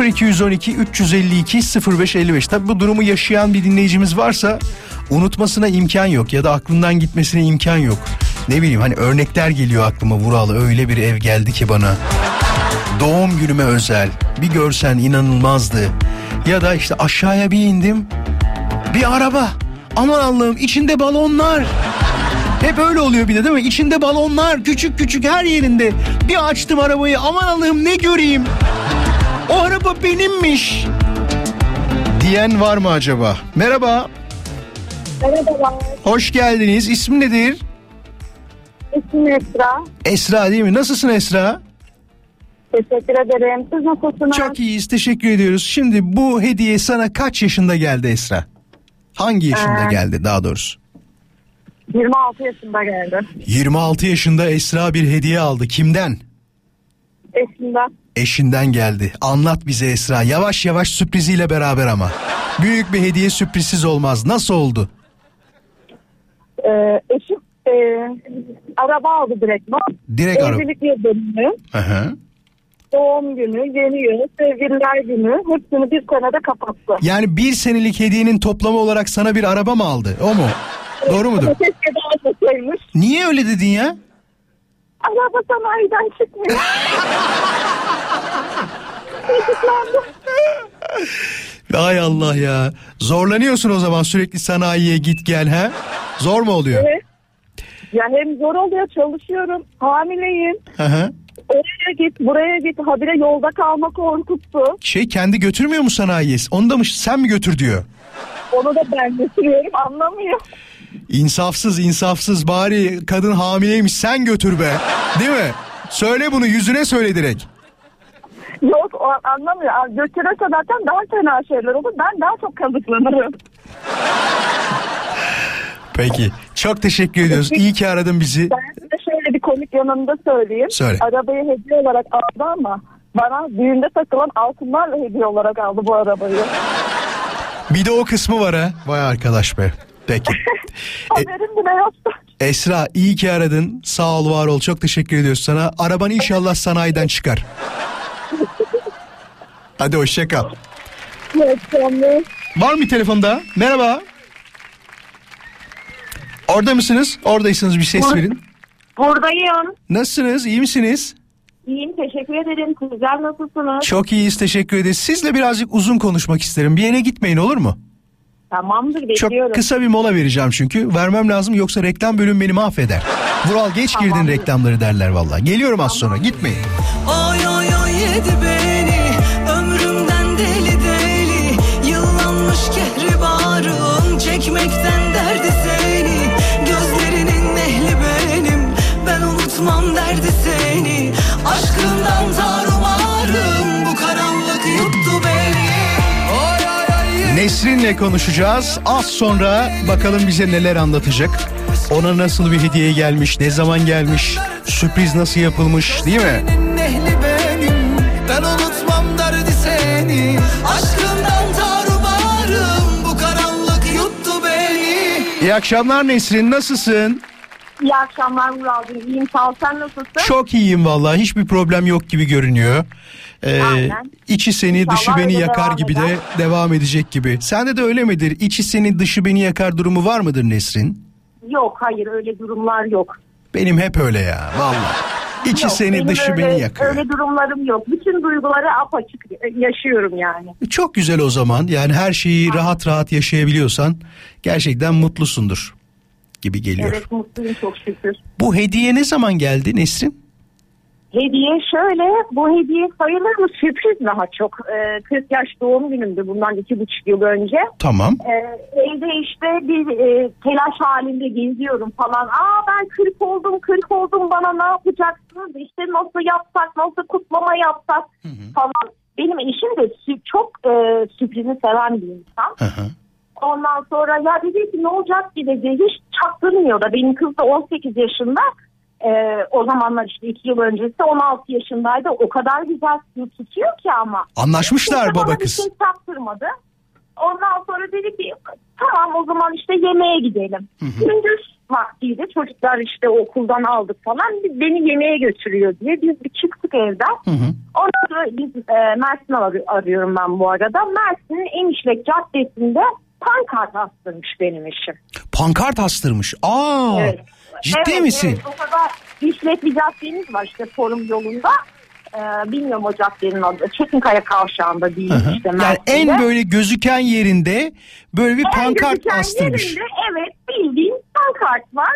S3: 0212 352 0555. Tabi bu durumu yaşayan bir dinleyicimiz varsa unutmasına imkan yok ya da aklından gitmesine imkan yok. Ne bileyim hani örnekler geliyor aklıma Vuralı öyle bir ev geldi ki bana. Doğum günüme özel bir görsen inanılmazdı. Ya da işte aşağıya bir indim bir araba. Aman Allah'ım içinde balonlar. Hep öyle oluyor bir de değil mi? İçinde balonlar küçük küçük her yerinde. Bir açtım arabayı aman Allah'ım ne göreyim. O araba benimmiş. Diyen var mı acaba? Merhaba.
S8: Merhabalar.
S3: Hoş geldiniz. İsmin nedir?
S8: İsmim Esra.
S3: Esra değil mi? Nasılsın Esra?
S8: Teşekkür ederim. Siz nasılsınız?
S3: Çok iyiyiz. Teşekkür ediyoruz. Şimdi bu hediye sana kaç yaşında geldi Esra? Hangi yaşında
S8: Ee,
S3: geldi daha doğrusu?
S8: 26 yaşında geldi.
S3: 26 yaşında Esra bir hediye aldı. Kimden?
S8: Eşimden.
S3: Eşinden geldi. Anlat bize Esra. Yavaş yavaş sürpriziyle beraber ama. Büyük bir hediye sürprizsiz olmaz. Nasıl oldu?
S8: Ee, eşim e, araba aldı direkt.
S3: Direkt araba.
S8: Evlilik yıl dönümü,
S3: Hı hı.
S8: doğum günü, yeni yıl, sevgililer günü hepsini bir senede kapattı.
S3: Yani bir senelik hediyenin toplamı olarak sana bir araba mı aldı? O mu? Doğru mudur?
S8: Keşke daha.
S3: Niye öyle dedin ya?
S8: Araba sanayiden çıkmıyor. Çocuklandı. (laughs)
S3: Ay Allah ya. Zorlanıyorsun o zaman sürekli sanayiye git gel ha? Zor mu oluyor?
S8: Evet. Ya hem zor oluyor çalışıyorum. Hamileyim.
S3: Hı hı.
S8: Oraya git buraya git habire yolda kalma korkusu.
S3: Şey kendi götürmüyor mu sanayiye? Onu da mı sen mi götür diyor.
S8: Onu da ben götürüyorum anlamıyor.
S3: İnsafsız insafsız bari kadın hamileymiş sen götür be. Değil mi? Söyle bunu yüzüne söyle direkt.
S8: Yok o anlamıyor. Götürürse zaten daha fena şeyler olur. Ben daha çok kazıklanırım.
S3: Peki. Çok teşekkür ediyoruz. İyi ki aradın bizi.
S8: Ben size şöyle bir komik yanını da söyleyeyim.
S3: Söyle.
S8: Arabayı hediye olarak aldı ama bana düğünde takılan altınlarla hediye olarak aldı bu arabayı.
S3: Bir de o kısmı var ha. Vay arkadaş be. Peki. (laughs)
S8: Haberim bile yoktu.
S3: Esra iyi ki aradın. Sağ ol var ol. Çok teşekkür ediyoruz sana. Araban inşallah sanayiden çıkar. (laughs) Hadi hoşça kal.
S8: Evet.
S3: Var mı telefonda? Merhaba. Orada mısınız? Oradaysınız bir ses verin.
S8: Buradayım.
S3: Nasılsınız? İyi misiniz?
S8: İyiyim teşekkür ederim. Sizler nasılsınız?
S3: Çok iyiyiz teşekkür ederiz. Sizle birazcık uzun konuşmak isterim. Bir yere gitmeyin olur mu?
S8: Tamamdır
S3: Çok
S8: bekliyorum.
S3: kısa bir mola vereceğim çünkü. Vermem lazım yoksa reklam bölüm beni mahveder. Vural geç girdin
S8: Tamamdır.
S3: reklamları derler valla. Geliyorum az sonra gitmeyin.
S9: Oy oy oy yedi beni Ömrümden deli deli Yıllanmış kehribarım Çekmekten derdi seni Gözlerinin ehli benim Ben unutmam derdi
S3: Nesrin'le konuşacağız. Az sonra bakalım bize neler anlatacak. Ona nasıl bir hediye gelmiş, ne zaman gelmiş, sürpriz nasıl yapılmış değil mi?
S9: Senin ehli benim Ben unutmam derdi seni Aşkından tarumarım Bu karanlık yuttu beni
S3: İyi akşamlar Nesrin nasılsın?
S8: İyi akşamlar Mural'cığım. İyiyim sağ ol. Sen nasılsın?
S3: Çok iyiyim vallahi hiçbir problem yok gibi görünüyor. Ee,
S8: Aynen.
S3: içi seni
S8: İnşallah
S3: dışı beni
S8: öyle
S3: yakar
S8: devam
S3: gibi
S8: eder.
S3: de devam edecek gibi. Sende de öyle midir? İçi seni dışı beni yakar durumu var mıdır Nesrin?
S8: Yok hayır öyle durumlar yok.
S3: Benim hep öyle ya vallahi. İçi
S8: Yok,
S3: seni dışı
S8: öyle,
S3: beni yakıyor.
S8: Öyle durumlarım yok. Bütün duyguları apaçık yaşıyorum yani.
S3: Çok güzel o zaman. Yani her şeyi rahat rahat yaşayabiliyorsan gerçekten mutlusundur gibi geliyor.
S8: Evet mutluyum çok şükür.
S3: Bu hediye ne zaman geldi Nesrin?
S8: Hediye şöyle, bu hediye sayılır mı sürpriz daha çok. Ee, 40 yaş doğum günümdü bundan iki buçuk yıl önce.
S3: Tamam.
S8: Ee, evde işte bir e, telaş halinde geziyorum falan. Aa ben 40 oldum 40 oldum bana ne yapacaksınız? İşte nasıl yapsak nasıl kutlama yapsak falan. Benim eşim de çok e, sürprizi seven bir insan.
S3: Hı hı.
S8: Ondan sonra ya dedi ki ne olacak ki dedi hiç çaktırmıyor da benim kız da 18 yaşında. Ee, o zamanlar işte 2 yıl öncesi 16 yaşındaydı. O kadar güzel tutuyor ki ama.
S3: Anlaşmışlar
S8: Kimse
S3: baba kız.
S8: Bir şey çaktırmadı. Ondan sonra dedi ki tamam o zaman işte yemeğe gidelim. Gündüz vaktiydi çocuklar işte okuldan aldık falan beni yemeğe götürüyor diye biz bir çıktık evden.
S3: Hı hı.
S8: Ondan sonra biz e, Mersin ar- arıyorum ben bu arada. Mersin'in en işlek caddesinde pankart astırmış benim eşim.
S3: Pankart astırmış. Aa.
S8: Evet.
S3: Ciddi
S8: Evet,
S3: misin?
S8: Evet, o kadar işlek bir caddemiz var işte Forum yolunda. Ee, bilmiyorum o caddenin adı. Çetinkaya kavşağında değil işte.
S3: Yani
S8: Mersin'de.
S3: en böyle gözüken yerinde böyle bir
S8: En
S3: pankart astırmış.
S8: yerinde, evet bildiğin pankart var.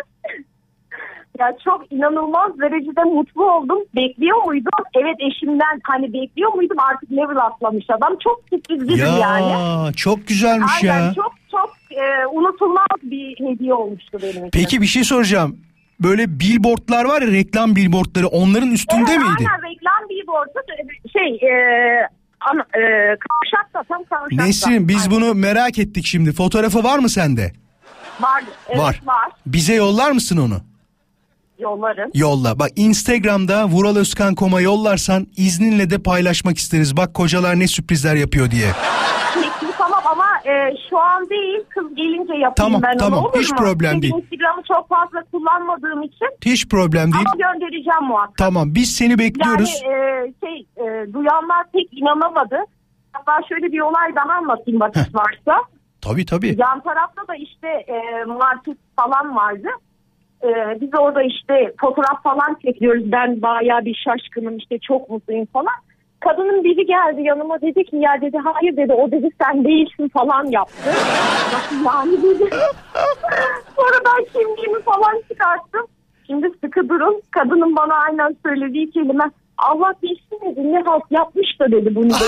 S8: Ya çok inanılmaz derecede mutlu oldum. Bekliyor muydum? Evet eşimden hani bekliyor muydum artık level atlamış adam. Çok sürprizlidir
S3: Ya
S8: yani.
S3: çok güzelmiş
S8: Aynen
S3: ya.
S8: çok çok e, unutulmaz bir hediye olmuştu benim için.
S3: Peki bir şey soracağım. Böyle billboardlar var ya reklam billboardları onların üstünde
S8: evet,
S3: miydi?
S8: Aynen reklam billboardu şey e, ana, e, kavşakta tam kavşakta.
S3: Nesrin biz
S8: Aynen.
S3: bunu merak ettik şimdi. Fotoğrafı var mı sende?
S8: var. Evet,
S3: var.
S8: var.
S3: Bize yollar mısın onu?
S8: Yollarım.
S3: Yolla. Bak Instagram'da Vural Özkan Kom'a yollarsan izninle de paylaşmak isteriz. Bak kocalar ne sürprizler yapıyor diye.
S8: Peki (laughs) tamam ama e, şu an değil kız gelince yapayım
S3: Tamam,
S8: ben
S3: tamam.
S8: onu olur
S3: Hiç
S8: mu?
S3: problem
S8: Çünkü
S3: değil.
S8: Instagram'ı çok fazla kullanmadığım için
S3: Hiç problem değil.
S8: ama göndereceğim muhakkak.
S3: Tamam biz seni bekliyoruz.
S8: Yani e, şey e, duyanlar pek inanamadı. Hatta şöyle bir olay daha anlatayım vakit varsa.
S3: Tabii tabii.
S8: Yan tarafta da işte e, market falan vardı. E, biz orada işte fotoğraf falan çekiyoruz. Ben bayağı bir şaşkınım işte çok mutluyum falan. Kadının biri geldi yanıma dedi ki ya dedi hayır dedi o dedi sen değilsin falan yaptı. (laughs) Yani dedi. (laughs) Sonra ben kimliğimi falan çıkarttım. Şimdi sıkı durun. Kadının bana aynen söylediği kelime Allah bilsin dedi ne halt yapmış da dedi bunu dedi. (laughs)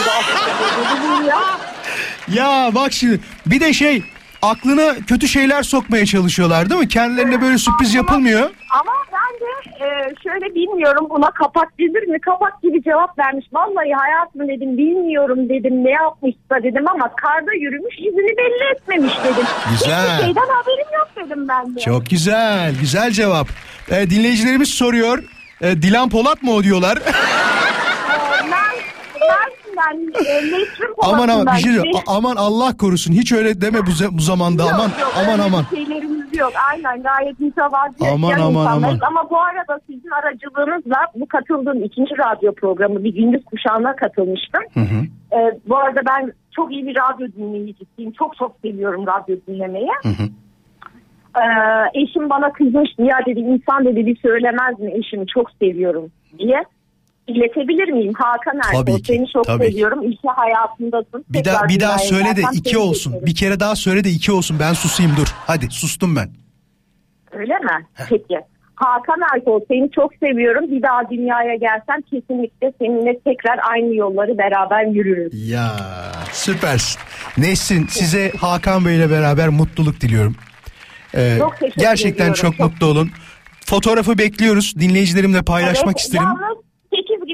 S8: dedi ya.
S3: Ya bak şimdi bir de şey aklına kötü şeyler sokmaya çalışıyorlar değil mi? Kendilerine böyle sürpriz yapılmıyor.
S8: Ama ben de e, şöyle bilmiyorum buna kapak denir mi? Kapak gibi cevap vermiş. Vallahi hayatım dedim bilmiyorum dedim ne yapmışsa dedim ama karda yürümüş izini belli etmemiş dedim.
S3: Güzel.
S8: Hiçbir şeyden haberim yok dedim ben de.
S3: Çok güzel, güzel cevap. Ee, dinleyicilerimiz soruyor. Ee, Dilan Polat mı o diyorlar? (laughs)
S8: Mersin'den, e,
S3: aman aman bir şey diyor. A- aman Allah korusun. Hiç öyle deme bu, ze- bu zamanda.
S8: Yok,
S3: aman
S8: yok,
S3: aman
S8: öyle
S3: aman.
S8: şeylerimiz yok. Aynen gayet mütevazi
S3: Aman,
S8: yaşayan
S3: aman,
S8: insanlarız.
S3: aman.
S8: Ama bu arada sizin aracılığınızla bu katıldığım ikinci radyo programı bir gündüz kuşağına katılmıştım. Ee, bu arada ben çok iyi bir radyo dinleyicisiyim. Çok çok seviyorum radyo dinlemeyi. Ee, eşim bana kızmıştı. Ya dedi insan dedi bir söylemez mi eşimi çok seviyorum diye. İletebilir miyim Hakan Erkol?
S3: Tabii ki,
S8: Seni çok
S3: tabii
S8: seviyorum. İyi ki hayatındasın.
S3: Bir daha
S8: Tekrar
S3: bir daha söyle de iki olsun.
S8: ederim.
S3: Bir kere daha söyle de iki olsun. Ben susayım dur. Hadi sustum ben.
S8: Öyle mi? Peki. Hakan Erkol seni çok seviyorum. Bir daha dünyaya gelsem kesinlikle seninle tekrar aynı yolları beraber yürürüz.
S3: Ya süpersin. Nesrin size Hakan Bey ile beraber mutluluk diliyorum. Ee,
S8: Çok
S3: gerçekten
S8: ediyorum.
S3: çok, mutlu olun. Fotoğrafı bekliyoruz. Dinleyicilerimle paylaşmak
S8: Evet,
S3: isterim.
S8: Yalnız 8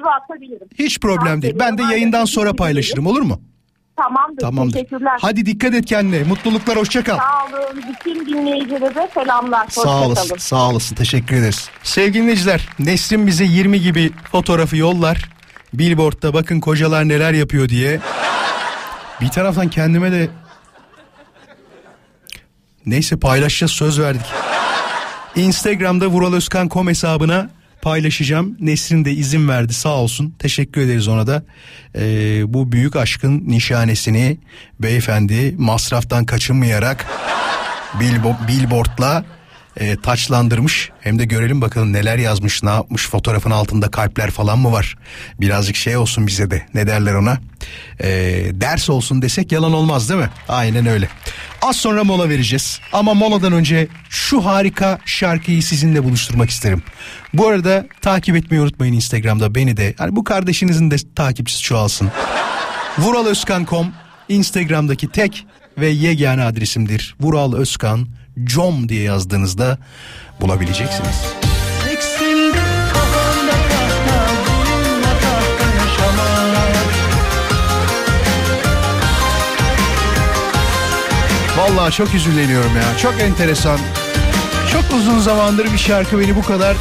S8: gibi atabilirim.
S3: Hiç problem değil. Ben de yayından sonra paylaşırım olur mu?
S8: Tamamdır.
S3: Tamamdır.
S8: Teşekkürler.
S3: Hadi dikkat et kendine. Mutluluklar hoşça kal.
S8: Sağ olun. Bütün dinleyicilere selamlar.
S3: Sağ
S8: Hoşça
S3: olasın,
S8: kalın.
S3: sağ olasın. Teşekkür ederiz. Sevgili dinleyiciler, Nesrin bize 20 gibi fotoğrafı yollar. Billboard'da bakın kocalar neler yapıyor diye. Bir taraftan kendime de neyse paylaşacağız söz verdik. Instagram'da Vural Özkan.com hesabına paylaşacağım. Nesrin de izin verdi sağ olsun. Teşekkür ederiz ona da. Ee, bu büyük aşkın nişanesini beyefendi masraftan kaçınmayarak billbo- billboardla e, taçlandırmış. Hem de görelim bakalım neler yazmış, ne yapmış. Fotoğrafın altında kalpler falan mı var? Birazcık şey olsun bize de. Ne derler ona? E, ders olsun desek yalan olmaz değil mi? Aynen öyle. Az sonra mola vereceğiz. Ama moladan önce şu harika şarkıyı sizinle buluşturmak isterim. Bu arada takip etmeyi unutmayın Instagram'da beni de. Hani bu kardeşinizin de takipçisi çoğalsın. (laughs) Vuralözkan.com Instagram'daki tek ve yegane adresimdir. Vural Özkan com diye yazdığınızda bulabileceksiniz. Vallahi çok üzüleniyorum ya. Çok enteresan. Çok uzun zamandır bir şarkı beni bu kadar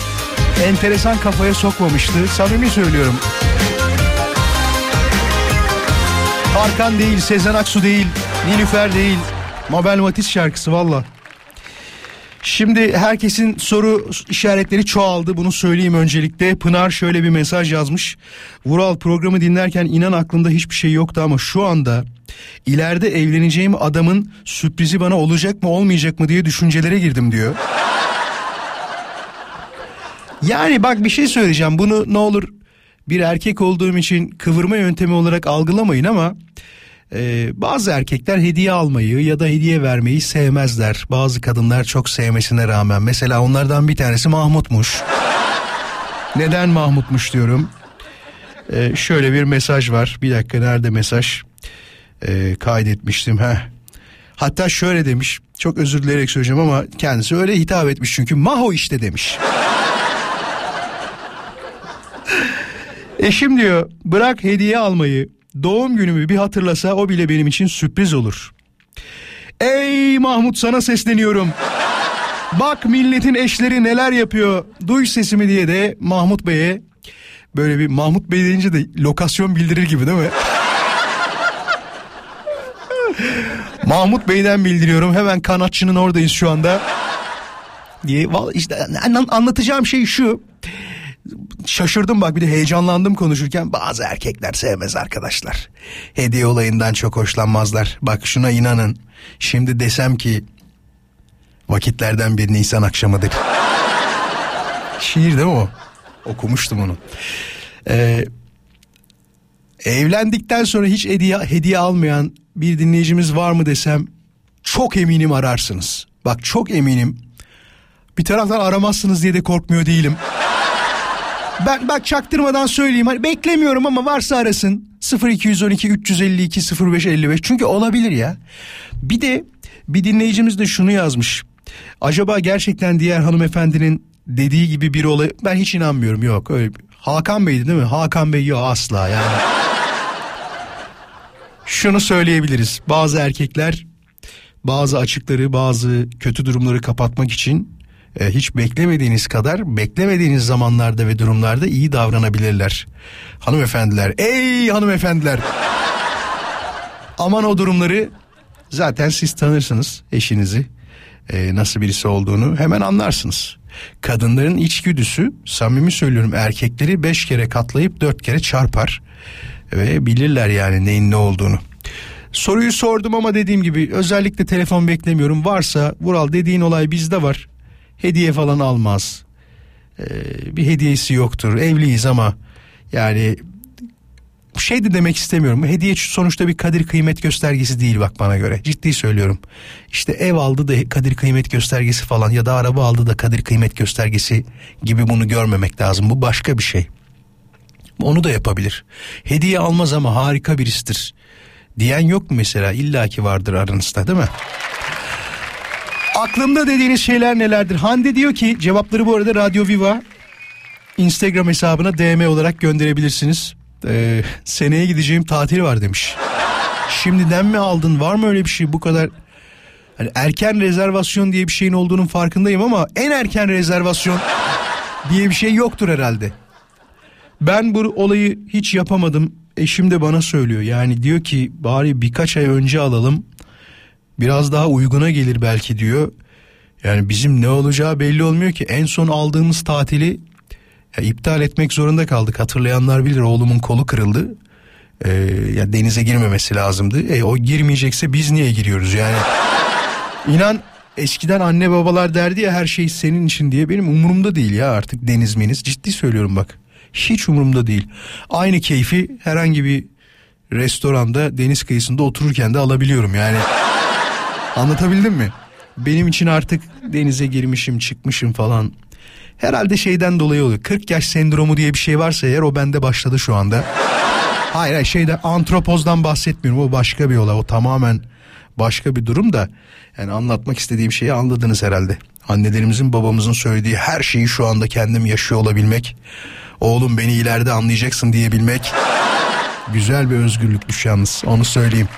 S3: enteresan kafaya sokmamıştı. Samimi söylüyorum. Tarkan değil, Sezen Aksu değil, Nilüfer değil. Mabel Matiz şarkısı valla. Şimdi herkesin soru işaretleri çoğaldı. Bunu söyleyeyim öncelikle. Pınar şöyle bir mesaj yazmış. Vural programı dinlerken inan aklımda hiçbir şey yoktu ama şu anda ileride evleneceğim adamın sürprizi bana olacak mı olmayacak mı diye düşüncelere girdim diyor. Yani bak bir şey söyleyeceğim. Bunu ne olur bir erkek olduğum için kıvırma yöntemi olarak algılamayın ama e, bazı erkekler hediye almayı ya da hediye vermeyi sevmezler. Bazı kadınlar çok sevmesine rağmen. Mesela onlardan bir tanesi Mahmut'muş. (laughs) Neden Mahmut'muş diyorum. E, şöyle bir mesaj var. Bir dakika nerede mesaj? E, kaydetmiştim. Heh. Hatta şöyle demiş. Çok özür dileyerek söyleyeceğim ama kendisi öyle hitap etmiş çünkü Maho işte demiş. (laughs) Eşim diyor bırak hediye almayı doğum günümü bir hatırlasa o bile benim için sürpriz olur. Ey Mahmut sana sesleniyorum. Bak milletin eşleri neler yapıyor. Duy sesimi diye de Mahmut Bey'e böyle bir Mahmut Bey deyince de lokasyon bildirir gibi değil mi? (laughs) Mahmut Bey'den bildiriyorum. Hemen kanatçının oradayız şu anda. Diye işte an- anlatacağım şey şu. Şaşırdım bak bir de heyecanlandım konuşurken bazı erkekler sevmez arkadaşlar. Hediye olayından çok hoşlanmazlar. Bak şuna inanın. Şimdi desem ki vakitlerden bir Nisan akşamıdır. Şiir değil mi o? Okumuştum onu. Ee, evlendikten sonra hiç hediye, hediye almayan bir dinleyicimiz var mı desem çok eminim ararsınız. Bak çok eminim. Bir taraftan aramazsınız diye de korkmuyor değilim. Ben bak çaktırmadan söyleyeyim. Hani beklemiyorum ama varsa arasın. 0212 352 0555. Çünkü olabilir ya. Bir de bir dinleyicimiz de şunu yazmış. Acaba gerçekten diğer hanımefendinin dediği gibi bir olay ben hiç inanmıyorum yok öyle Hakan Bey'di değil mi? Hakan Bey yok asla yani. Şunu söyleyebiliriz. Bazı erkekler bazı açıkları, bazı kötü durumları kapatmak için e, hiç beklemediğiniz kadar beklemediğiniz zamanlarda ve durumlarda iyi davranabilirler. Hanımefendiler, ey hanımefendiler. Aman o durumları zaten siz tanırsınız eşinizi. e, nasıl birisi olduğunu hemen anlarsınız. Kadınların içgüdüsü samimi söylüyorum erkekleri beş kere katlayıp dört kere çarpar. Ve bilirler yani neyin ne olduğunu. Soruyu sordum ama dediğim gibi özellikle telefon beklemiyorum. Varsa Vural dediğin olay bizde var. Hediye falan almaz. Ee, bir hediyesi yoktur. Evliyiz ama yani şey de demek istemiyorum. Hediye sonuçta bir kadir kıymet göstergesi değil bak bana göre. Ciddi söylüyorum. İşte ev aldı da kadir kıymet göstergesi falan ya da araba aldı da kadir kıymet göstergesi gibi bunu görmemek lazım. Bu başka bir şey. Onu da yapabilir. Hediye almaz ama harika birisidir. Diyen yok mu mesela? İlla ki vardır aranızda değil mi? Aklımda dediğiniz şeyler nelerdir? Hande diyor ki cevapları bu arada Radyo Viva Instagram hesabına DM olarak gönderebilirsiniz. Ee, seneye gideceğim tatil var demiş. Şimdiden mi aldın? Var mı öyle bir şey bu kadar? Hani erken rezervasyon diye bir şeyin olduğunun farkındayım ama en erken rezervasyon diye bir şey yoktur herhalde. Ben bu olayı hiç yapamadım. Eşim de bana söylüyor. Yani diyor ki bari birkaç ay önce alalım. Biraz daha uyguna gelir belki diyor. Yani bizim ne olacağı belli olmuyor ki. En son aldığımız tatili ya, iptal etmek zorunda kaldık. Hatırlayanlar bilir oğlumun kolu kırıldı. Ee, ya denize girmemesi lazımdı. E o girmeyecekse biz niye giriyoruz yani? İnan eskiden anne babalar derdi ya her şey senin için diye benim umurumda değil ya artık deniz meniz. Ciddi söylüyorum bak. Hiç umurumda değil. Aynı keyfi herhangi bir restoranda deniz kıyısında otururken de alabiliyorum yani. Anlatabildim mi? Benim için artık denize girmişim çıkmışım falan. Herhalde şeyden dolayı oluyor. 40 yaş sendromu diye bir şey varsa eğer o bende başladı şu anda. Hayır hayır şeyden antropozdan bahsetmiyorum. O başka bir olay. O tamamen başka bir durum da. Yani anlatmak istediğim şeyi anladınız herhalde. Annelerimizin babamızın söylediği her şeyi şu anda kendim yaşıyor olabilmek. Oğlum beni ileride anlayacaksın diyebilmek. Güzel bir özgürlükmüş yalnız onu söyleyeyim.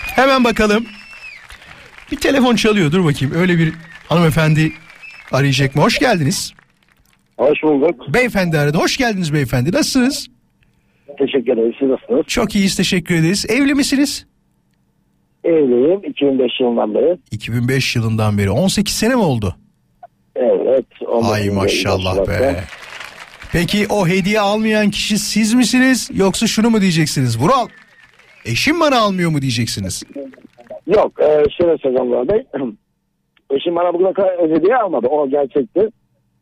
S3: Hemen bakalım. Bir telefon çalıyor dur bakayım. Öyle bir hanımefendi arayacak mı? Hoş geldiniz.
S10: Hoş bulduk.
S3: Beyefendi aradı. Hoş geldiniz beyefendi. Nasılsınız?
S10: Teşekkür ederiz. Siz nasılsınız?
S3: Çok iyiyiz teşekkür ederiz. Evli misiniz?
S10: Evliyim. 2005 yılından beri.
S3: 2005 yılından beri. 18 sene mi oldu?
S10: Evet.
S3: Ay maşallah be. Peki o hediye almayan kişi siz misiniz? Yoksa şunu mu diyeceksiniz? Vural eşim bana almıyor mu diyeceksiniz?
S10: Yok. E, şöyle söyleyeceğim Bey. (clears throat) Eşim bana bugüne kadar hediye almadı. O gerçekti.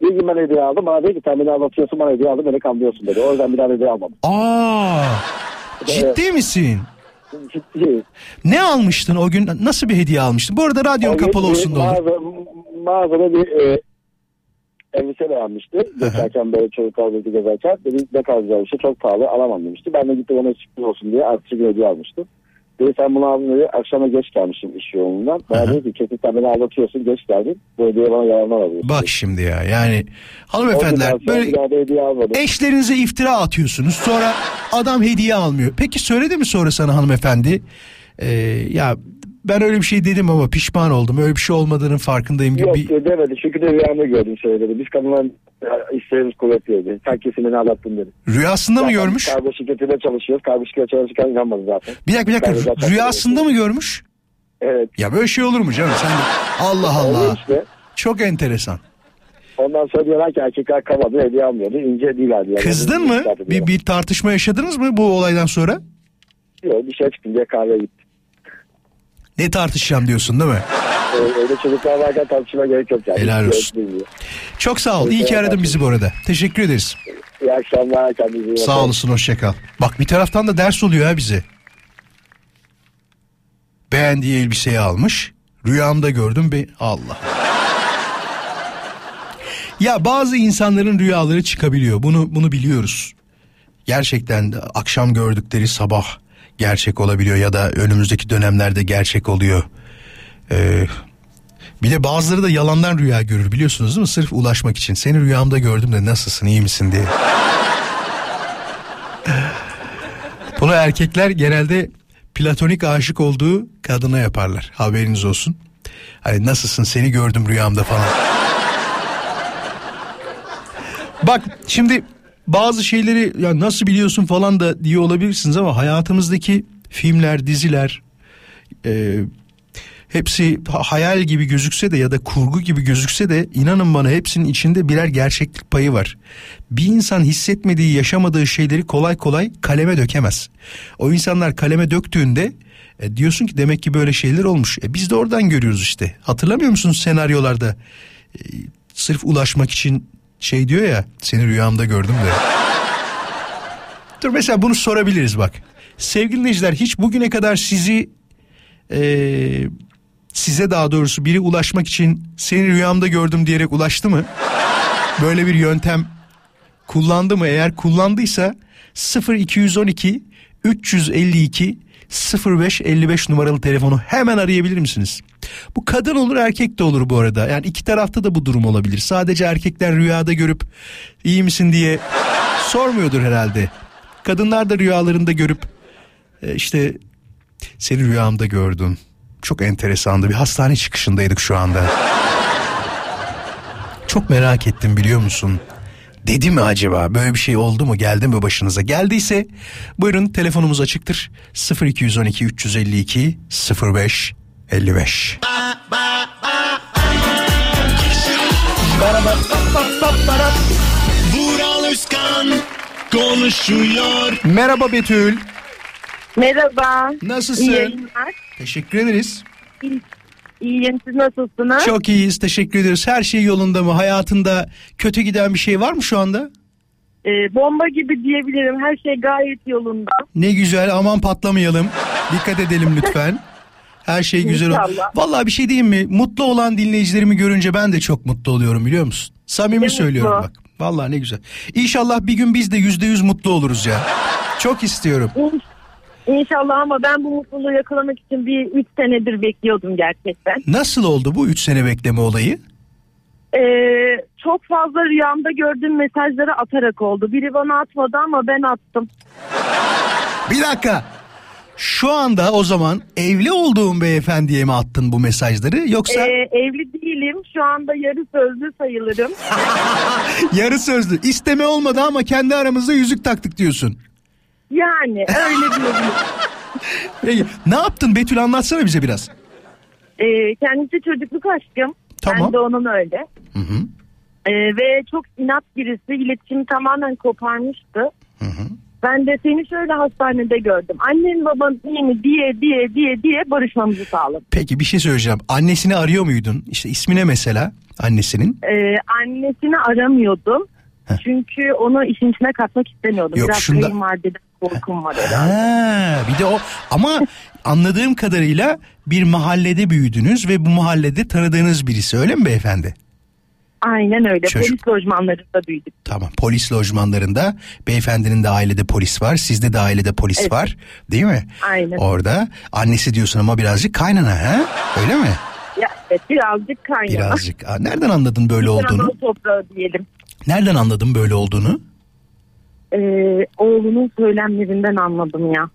S10: Bir gün ben hediye aldım. Bana dedi ki sen beni anlatıyorsun bana hediye aldım beni kandırıyorsun dedi. O yüzden bir daha hediye almadım.
S3: Aa, (laughs) ciddi misin?
S10: Ciddi.
S3: Ne almıştın o gün? Nasıl bir hediye almıştın? Bu arada radyon kapalı olsun da olur.
S10: Mağaza, mağazada bir e, elbise beğenmişti. Geçerken böyle çocuklar birlikte gezerken. Dedi ne kadar güzel bir şey çok pahalı alamam demişti. Ben de gittim ona sürpriz olsun diye artı bir hediye almıştım. Dedi sen bunu aldın dedi. Akşama geç gelmişim iş yoğunluğundan. Bana dedi ki kesin sen beni aldatıyorsun geç geldin. Bu hediye bana yalanlar alıyorsun.
S3: Bak şimdi ya yani hanımefendiler böyle eşlerinize iftira atıyorsunuz. Sonra adam hediye almıyor. Peki söyledi mi sonra sana hanımefendi? Ee, ya ben öyle bir şey dedim ama pişman oldum. Öyle bir şey olmadığının farkındayım gibi.
S10: Yok
S3: bir-
S10: demedi çünkü de rüyamda gördüm söyledi. Biz kadınlar e, isteğimiz kuvvetliydi. Sen kesin beni aldattın dedi.
S3: Rüyasında mı
S10: Zaten
S3: görmüş?
S10: Kargo şirketinde çalışıyoruz. Kargo şirketinde çalışırken inanmadı zaten.
S3: Bir dakika bir dakika.
S10: zaten
S3: Rüyasında mı görmüş?
S10: Evet.
S3: Ya böyle şey olur mu canım? Sen de... Allah Allah.
S10: işte.
S3: Çok enteresan.
S10: Ondan sonra diyorlar ki erkekler kavadı hediye almıyordu. İnce değil hadi. Yani
S3: Kızdın mı? Bir, bir tartışma yaşadınız mı bu olaydan sonra?
S10: Yok dışarı çıktım diye kahveye gittim.
S3: Ne tartışacağım diyorsun değil mi?
S10: Öyle, öyle çocuklar varken tartışma gerek yok yani.
S3: Helal olsun. Çok sağ ol. İyi ki aradın bizi bu arada. Teşekkür ederiz.
S10: İyi akşamlar. Kendinize iyi.
S3: Sağ olasın hoşça kal. Bak bir taraftan da ders oluyor ha bize. Beğendiği elbiseyi almış. Rüyamda gördüm be Allah. Ya bazı insanların rüyaları çıkabiliyor. Bunu bunu biliyoruz. Gerçekten akşam gördükleri sabah gerçek olabiliyor ya da önümüzdeki dönemlerde gerçek oluyor. Ee, bir de bazıları da yalandan rüya görür biliyorsunuz değil mi? Sırf ulaşmak için. Seni rüyamda gördüm de nasılsın iyi misin diye. (laughs) Bunu erkekler genelde platonik aşık olduğu kadına yaparlar. Haberiniz olsun. Hani nasılsın seni gördüm rüyamda falan. Bak şimdi bazı şeyleri ya nasıl biliyorsun falan da diye olabilirsiniz ama hayatımızdaki filmler, diziler e, hepsi ha- hayal gibi gözükse de ya da kurgu gibi gözükse de inanın bana hepsinin içinde birer gerçeklik payı var. Bir insan hissetmediği, yaşamadığı şeyleri kolay kolay kaleme dökemez. O insanlar kaleme döktüğünde e, diyorsun ki demek ki böyle şeyler olmuş. E, biz de oradan görüyoruz işte. Hatırlamıyor musunuz senaryolarda? E, sırf ulaşmak için şey diyor ya seni rüyamda gördüm de. Dur mesela bunu sorabiliriz bak. Sevgili dinleyiciler hiç bugüne kadar sizi eee, size daha doğrusu biri ulaşmak için seni rüyamda gördüm diyerek ulaştı mı? Böyle bir yöntem kullandı mı? Eğer kullandıysa 0212 352 0555 numaralı telefonu hemen arayabilir misiniz? Bu kadın olur erkek de olur bu arada. Yani iki tarafta da bu durum olabilir. Sadece erkekler rüyada görüp iyi misin diye sormuyordur herhalde. Kadınlar da rüyalarında görüp e, işte seni rüyamda gördüm. Çok enteresandı. Bir hastane çıkışındaydık şu anda. Çok merak ettim biliyor musun? Dedi mi acaba? Böyle bir şey oldu mu? Geldi mi başınıza? Geldiyse buyurun telefonumuz açıktır. 0212 352 05 55.
S2: Vural Özkan konuşuyor.
S3: Merhaba Betül.
S8: Merhaba.
S3: Nasılsın?
S8: İyi yayınlar.
S3: Teşekkür ederiz.
S8: İyiyim siz nasılsınız?
S3: Çok iyiyiz. Teşekkür ederiz. Her şey yolunda mı? Hayatında kötü giden bir şey var mı şu anda?
S8: Ee, bomba gibi diyebilirim. Her şey gayet yolunda.
S3: Ne güzel aman patlamayalım. Dikkat edelim lütfen. Her şey güzel.
S8: İnşallah.
S3: Vallahi bir şey diyeyim mi? Mutlu olan dinleyicilerimi görünce ben de çok mutlu oluyorum biliyor musun? Samimi
S8: Ne
S3: söylüyorum
S8: mutlu.
S3: bak. Vallahi ne güzel. İnşallah bir gün biz de yüzde yüz mutlu oluruz ya. Çok istiyorum.
S8: İn- İnşallah ama ben bu mutluluğu yakalamak için bir 3 senedir bekliyordum gerçekten.
S3: Nasıl oldu bu üç sene bekleme olayı?
S8: Ee, çok fazla rüyamda gördüğüm mesajları atarak oldu. Biri bana atmadı ama ben attım.
S3: Bir dakika. Şu anda o zaman evli olduğun beyefendiye mi attın bu mesajları yoksa
S8: Ee, evli değilim. Şu anda yarı sözlü sayılırım. (laughs)
S3: yarı sözlü isteme olmadı ama kendi aramızda yüzük taktık diyorsun.
S8: Yani öyle diyebilirim. (laughs)
S3: Peki, ne yaptın Betül anlatsana bize biraz.
S8: Ee, kendisi çocukluk aşkım.
S3: Tamam.
S8: Ben de onun öyle.
S3: Hı hı.
S8: Ee, ve çok inat birisi. İletişimi tamamen koparmıştı. Ben de seni şöyle hastanede gördüm. Annen baban iyi mi diye diye diye diye barışmamızı sağladı.
S3: Peki bir şey söyleyeceğim. Annesini arıyor muydun? İşte ismine mesela. annesinin?
S8: Ee, annesini aramıyordum.
S3: Heh.
S8: Çünkü onu işin içine katmak istemiyordum.
S3: Yok,
S8: Biraz
S3: şunda-
S8: kayınvalideden korkum var herhalde.
S3: Ha, bir de o ama anladığım kadarıyla bir mahallede büyüdünüz ve bu mahallede tanıdığınız birisi öyle mi beyefendi?
S8: Aynen öyle.
S3: Çocuk.
S8: Polis lojmanlarında büyüdük.
S3: Tamam polis lojmanlarında beyefendinin de ailede polis var sizde de ailede polis
S8: Evet.
S3: var değil mi?
S8: Aynen.
S3: Orada annesi diyorsun ama birazcık kaynana ha öyle mi?
S8: Ya, evet, birazcık kaynana.
S3: Birazcık. Aa, nereden anladın böyle olduğunu?
S8: Anadolu toprağı diyelim.
S3: Nereden anladın böyle olduğunu?
S8: Ee, oğlunun söylemlerinden anladım ya.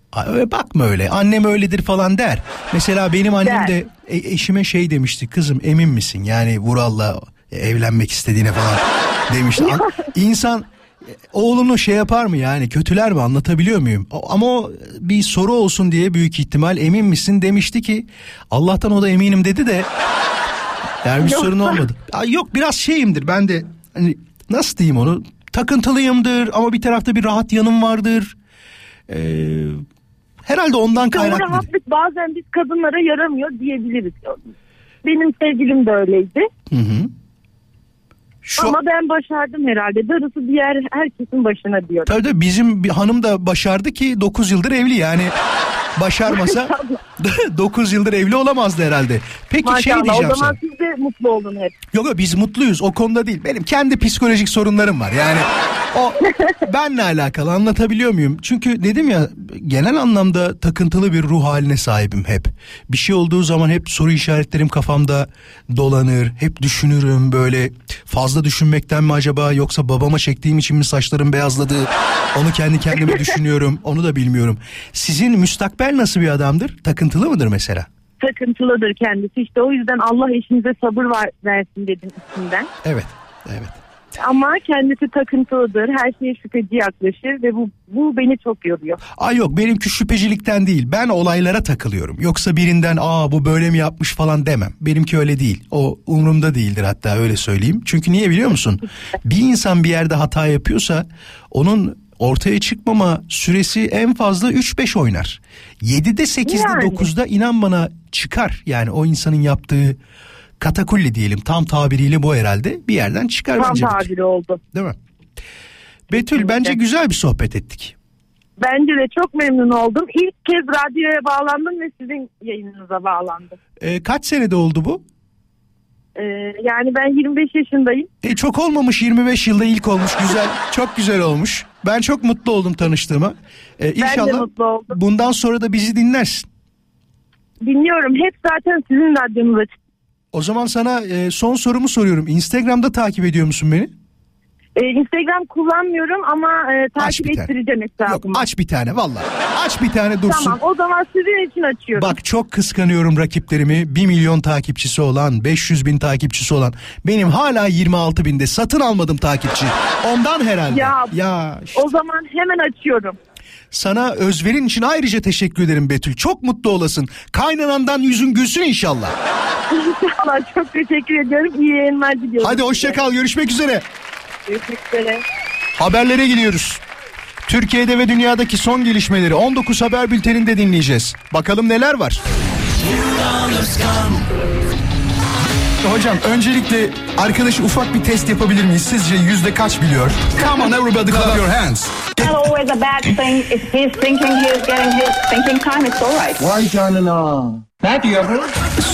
S3: Bakma öyle annem öyledir falan der. Mesela benim annem
S8: Der.
S3: de e- eşime şey demişti kızım emin misin yani Vural'la evlenmek istediğine falan (laughs) demişti. An- İnsan e, oğlunu şey yapar mı yani kötüler mi anlatabiliyor muyum? Ama o bir soru olsun diye büyük ihtimal emin misin demişti ki Allah'tan o da eminim dedi de yani bir
S8: Yok.
S3: sorun olmadı. Yok biraz şeyimdir ben de hani nasıl diyeyim onu takıntılıyımdır ama bir tarafta bir rahat yanım vardır. Ee, herhalde ondan
S8: O
S3: kaynaklı.
S8: rahatlık bazen biz kadınlara yaramıyor diyebiliriz. Benim sevgilim de öyleydi.
S3: Hı hı. Şu
S8: Ama ben başardım herhalde. Darısı diğer herkesin başına diyorum.
S3: tabii tabii bizim bir hanım da başardı ki 9 yıldır evli yani. Başarmasa (laughs) 9 yıldır evli olamazdı herhalde. Peki şey
S8: Maşallah o
S3: diyeceğim
S8: zaman
S3: sana.
S8: siz de mutlu olun hep.
S3: Yok yok biz mutluyuz o konuda değil. Benim kendi psikolojik sorunlarım var. Yani o (laughs) benle alakalı anlatabiliyor muyum? Çünkü dedim ya genel anlamda takıntılı bir ruh haline sahibim hep. Bir şey olduğu zaman hep soru işaretlerim kafamda dolanır. Hep düşünürüm böyle fazla düşünmekten mi acaba yoksa babama çektiğim için mi saçlarım beyazladı? Onu kendi kendime (laughs) düşünüyorum. Onu da bilmiyorum. Sizin müstakbel nasıl bir adamdır? Takıntılı mıdır mesela?
S8: Takıntılıdır kendisi. İşte o yüzden Allah eşinize sabır var, versin dedim içinden.
S3: Evet. Evet.
S8: Ama kendisi takıntılıdır. Her şeye şüpheci yaklaşır ve bu bu beni çok yoruyor.
S3: Ay yok benimki şüphecilikten değil. Ben olaylara takılıyorum. Yoksa birinden aa bu böyle mi yapmış falan demem. Benimki öyle değil. O umurumda değildir hatta öyle söyleyeyim. Çünkü niye biliyor musun? Bir insan bir yerde hata yapıyorsa onun ortaya çıkmama süresi en fazla 3-5 oynar. 7'de 8'de
S8: Yani.
S3: 9'da inan bana çıkar. Yani o insanın yaptığı katakulli diyelim tam tabiriyle bu herhalde bir yerden çıkar
S8: Tam
S3: bence.
S8: tabiri oldu.
S3: Değil mi? Betül bence güzel bir sohbet ettik.
S8: Bence de çok memnun oldum. İlk kez radyoya bağlandım ve sizin yayınınıza bağlandım.
S3: Ee, kaç senede oldu bu?
S8: Ee, yani ben 25 yaşındayım.
S3: E, çok olmamış 25 yılda ilk olmuş güzel çok güzel olmuş. Ben çok mutlu oldum tanıştığıma. E,
S8: de
S3: inşallah bundan sonra da bizi dinlersin.
S8: Dinliyorum. Hep zaten sizin radyonuz açık.
S3: O zaman sana e, son sorumu soruyorum. Instagram'da takip ediyor musun beni?
S8: Ee, Instagram kullanmıyorum ama e,
S3: Aç
S8: takip
S3: tane.
S8: ettireceğim
S3: Yok
S8: hesabımı.
S3: aç bir tane valla. Aç bir tane dursun.
S8: Tamam o zaman sizin için açıyorum.
S3: Bak çok kıskanıyorum rakiplerimi. 1 milyon takipçisi olan, 500 bin takipçisi olan. Benim hala 26 binde satın almadım takipçi. Ondan herhalde.
S8: Ya,
S3: ya işte.
S8: O zaman hemen açıyorum.
S3: Sana özverin için ayrıca teşekkür ederim Betül. Çok mutlu olasın. Kaynanandan yüzün gülsün inşallah. (laughs)
S8: İnşallah çok teşekkür ediyorum. İyi yayınlar diliyorum.
S3: Hadi hoşça kal. Görüşmek üzere. Haberlere gidiyoruz. Türkiye'de ve dünyadaki son gelişmeleri 19 haber bülteninde dinleyeceğiz. Bakalım neler var. Hocam öncelikle arkadaşı ufak bir test yapabilir miyiz? Sizce yüzde kaç biliyor? Come on everybody clap your hands.
S11: not always a bad thing. If he's thinking he's getting his thinking time, it's all right.
S5: Vay canına. Ne diyor?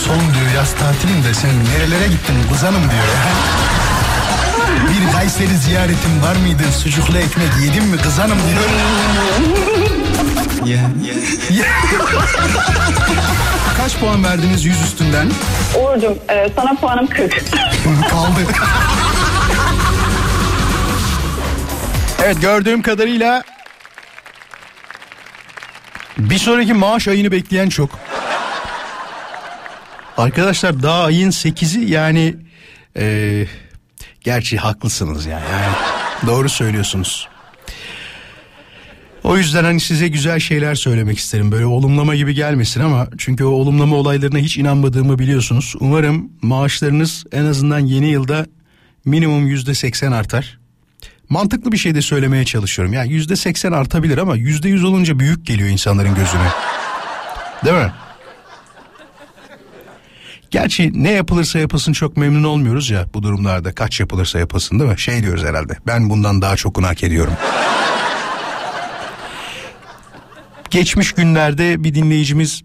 S3: Son diyor yaz tatilinde sen nerelere gittin kızanım diyor. Kayseri ziyaretin var mıydı? Sucuklu ekmek yedin mi kızanım diyor. (laughs) (laughs) Kaç puan verdiniz yüz üstünden?
S11: Uğur'cum e, sana puanım 40. (laughs)
S3: Kaldı. evet gördüğüm kadarıyla bir sonraki maaş ayını bekleyen çok. Arkadaşlar daha ayın 8'i yani eee, gerçi haklısınız yani, yani doğru söylüyorsunuz. O yüzden hani size güzel şeyler söylemek isterim. Böyle olumlama gibi gelmesin ama çünkü o olumlama olaylarına hiç inanmadığımı biliyorsunuz. Umarım maaşlarınız en azından yeni yılda minimum yüzde seksen artar. Mantıklı bir şey de söylemeye çalışıyorum. Yani yüzde seksen artabilir ama yüzde yüz olunca büyük geliyor insanların gözüne. Değil mi? Gerçi ne yapılırsa yapılsın çok memnun olmuyoruz ya bu durumlarda. Kaç yapılırsa yapılsın değil mi? Şey diyoruz herhalde. Ben bundan daha çokunu hak ediyorum. Geçmiş günlerde bir dinleyicimiz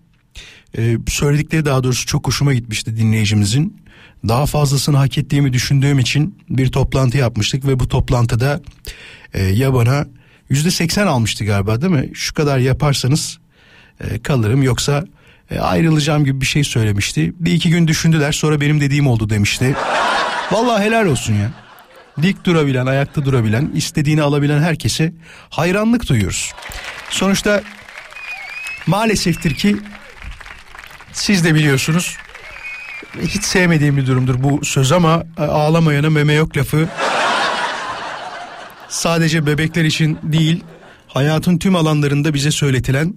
S3: e, söyledikleri daha doğrusu çok hoşuma gitmişti dinleyicimizin. Daha fazlasını hak ettiğimi düşündüğüm için bir toplantı yapmıştık ve bu toplantıda e, ya bana yüzde seksen almıştı galiba değil mi? Şu kadar yaparsanız e, kalırım yoksa e, ayrılacağım gibi bir şey söylemişti. Bir iki gün düşündüler sonra benim dediğim oldu demişti. Vallahi helal olsun ya. Dik durabilen, ayakta durabilen, istediğini alabilen herkese hayranlık duyuyoruz. Sonuçta maaleseftir ki siz de biliyorsunuz hiç sevmediğim bir durumdur bu söz ama e, ağlamayana meme yok lafı sadece bebekler için değil hayatın tüm alanlarında bize söyletilen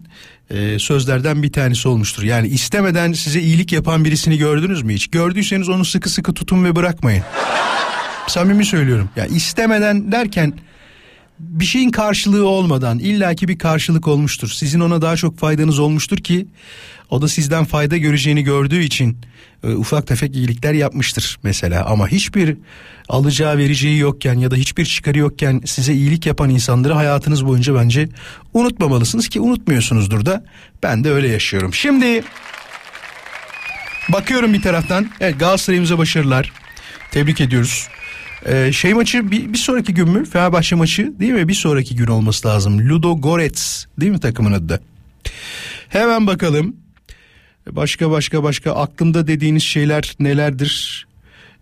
S3: e, sözlerden bir tanesi olmuştur. Yani istemeden size iyilik yapan birisini gördünüz mü hiç? Gördüyseniz onu sıkı sıkı tutun ve bırakmayın. Samimi söylüyorum. Ya istemeden derken bir şeyin karşılığı olmadan illaki bir karşılık olmuştur. Sizin ona daha çok faydanız olmuştur ki o da sizden fayda göreceğini gördüğü için e, ufak tefek iyilikler yapmıştır mesela. Ama hiçbir alacağı vereceği yokken ya da hiçbir çıkarı yokken size iyilik yapan insanları hayatınız boyunca bence unutmamalısınız ki unutmuyorsunuzdur da ben de öyle yaşıyorum. Şimdi bakıyorum bir taraftan evet Galatasaray'ımıza başarılar tebrik ediyoruz. Ee, şey maçı bir, bir sonraki gün mü? Fenerbahçe maçı değil mi? Bir sonraki gün olması lazım. Ludo Gorets değil mi takımın adı da? Hemen bakalım. Başka başka başka aklımda dediğiniz şeyler nelerdir?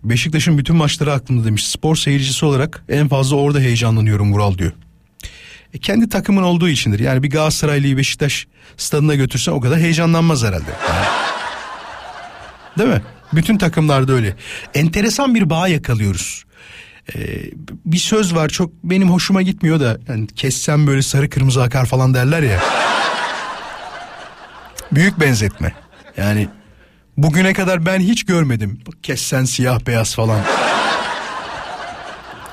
S3: Beşiktaş'ın bütün maçları aklımda demiş. Spor seyircisi olarak en fazla orada heyecanlanıyorum Vural diyor. E, kendi takımın olduğu içindir. Yani bir Galatasaraylıyı Beşiktaş stadına götürsen o kadar heyecanlanmaz herhalde. Değil mi? Bütün takımlarda öyle. Enteresan bir bağ yakalıyoruz. Ee, bir söz var çok benim hoşuma gitmiyor da yani kessem böyle sarı kırmızı akar falan derler ya. Büyük benzetme. Yani bugüne kadar ben hiç görmedim. Kessen siyah beyaz falan.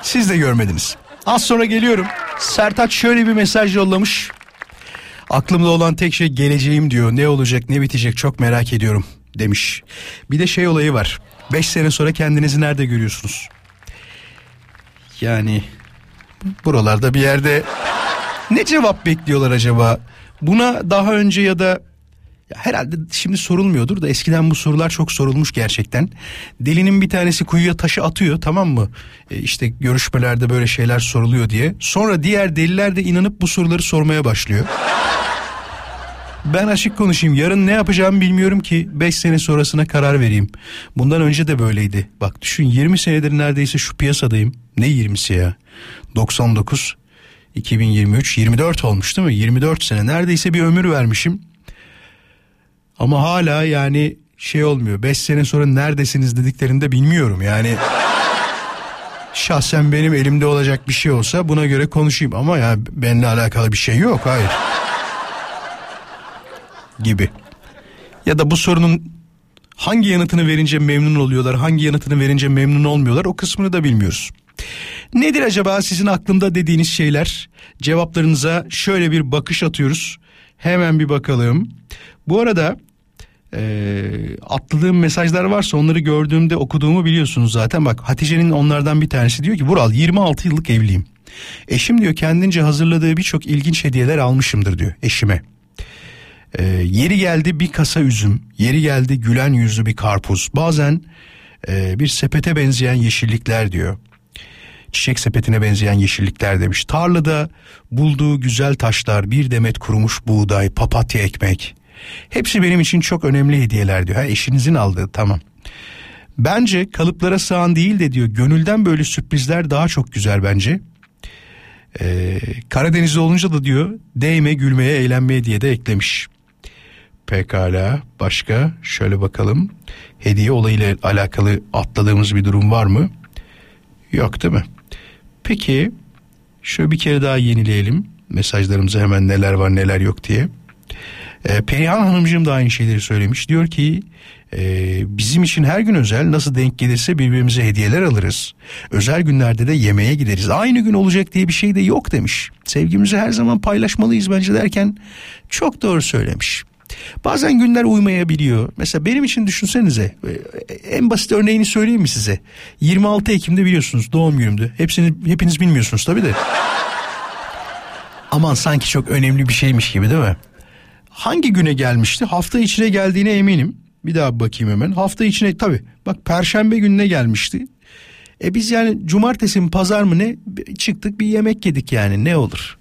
S3: Siz de görmediniz. Az sonra geliyorum. Sertaç şöyle bir mesaj yollamış. Aklımda olan tek şey geleceğim diyor. Ne olacak ne bitecek çok merak ediyorum demiş. Bir de şey olayı var. Beş sene sonra kendinizi nerede görüyorsunuz? Yani buralarda bir yerde ne cevap bekliyorlar acaba? Buna daha önce ya da ya herhalde şimdi sorulmuyordur da eskiden bu sorular çok sorulmuş gerçekten. Delinin bir tanesi kuyuya taşı atıyor tamam mı? E işte görüşmelerde böyle şeyler soruluyor diye. Sonra diğer deliler de inanıp bu soruları sormaya başlıyor. Ben açık konuşayım yarın ne yapacağımı bilmiyorum ki 5 sene sonrasına karar vereyim. Bundan önce de böyleydi. Bak düşün 20 senedir neredeyse şu piyasadayım. Ne 20'si ya? 99, 2023, 24 olmuş değil mi? 24 sene neredeyse bir ömür vermişim. Ama hala yani şey olmuyor. 5 sene sonra neredesiniz dediklerinde bilmiyorum yani. Şahsen benim elimde olacak bir şey olsa buna göre konuşayım ama ya benimle alakalı bir şey yok hayır gibi. Ya da bu sorunun hangi yanıtını verince memnun oluyorlar, hangi yanıtını verince memnun olmuyorlar o kısmını da bilmiyoruz. Nedir acaba sizin aklında dediğiniz şeyler? Cevaplarınıza şöyle bir bakış atıyoruz. Hemen bir bakalım. Bu arada e, atladığım mesajlar varsa onları gördüğümde okuduğumu biliyorsunuz zaten. Bak Hatice'nin onlardan bir tanesi diyor ki Vural 26 yıllık evliyim. Eşim diyor kendince hazırladığı birçok ilginç hediyeler almışımdır diyor eşime. E, yeri geldi bir kasa üzüm, yeri geldi gülen yüzlü bir karpuz. Bazen e, bir sepete benzeyen yeşillikler diyor. Çiçek sepetine benzeyen yeşillikler demiş. Tarlada bulduğu güzel taşlar, bir demet kurumuş buğday, papatya ekmek. Hepsi benim için çok önemli hediyeler diyor. Ha, eşinizin aldığı tamam. Bence kalıplara sığan değil de diyor gönülden böyle sürprizler daha çok güzel bence. Ee, Karadeniz'de olunca da diyor değme gülmeye eğlenmeye diye de eklemiş. Pekala başka şöyle bakalım hediye olayıyla alakalı atladığımız bir durum var mı? Yok değil mi? Peki şöyle bir kere daha yenileyelim mesajlarımıza hemen neler var neler yok diye. Ee, Perihan Hanımcığım da aynı şeyleri söylemiş. Diyor ki e, bizim için her gün özel nasıl denk gelirse birbirimize hediyeler alırız. Özel günlerde de yemeğe gideriz. Aynı gün olacak diye bir şey de yok demiş. Sevgimizi her zaman paylaşmalıyız bence derken çok doğru söylemiş. Bazen günler uymayabiliyor. Mesela benim için düşünsenize e, en basit örneğini söyleyeyim mi size? 26 Ekim'de biliyorsunuz doğum günümdü. Hepsini hepiniz bilmiyorsunuz tabii de. Aman sanki çok önemli bir şeymiş gibi değil mi? Hangi güne gelmişti? Hafta içine geldiğine eminim. Bir daha bakayım hemen. Hafta içine tabii bak perşembe gününe gelmişti. E biz yani cumartesi mi pazar mı ne çıktık bir yemek yedik yani ne olur.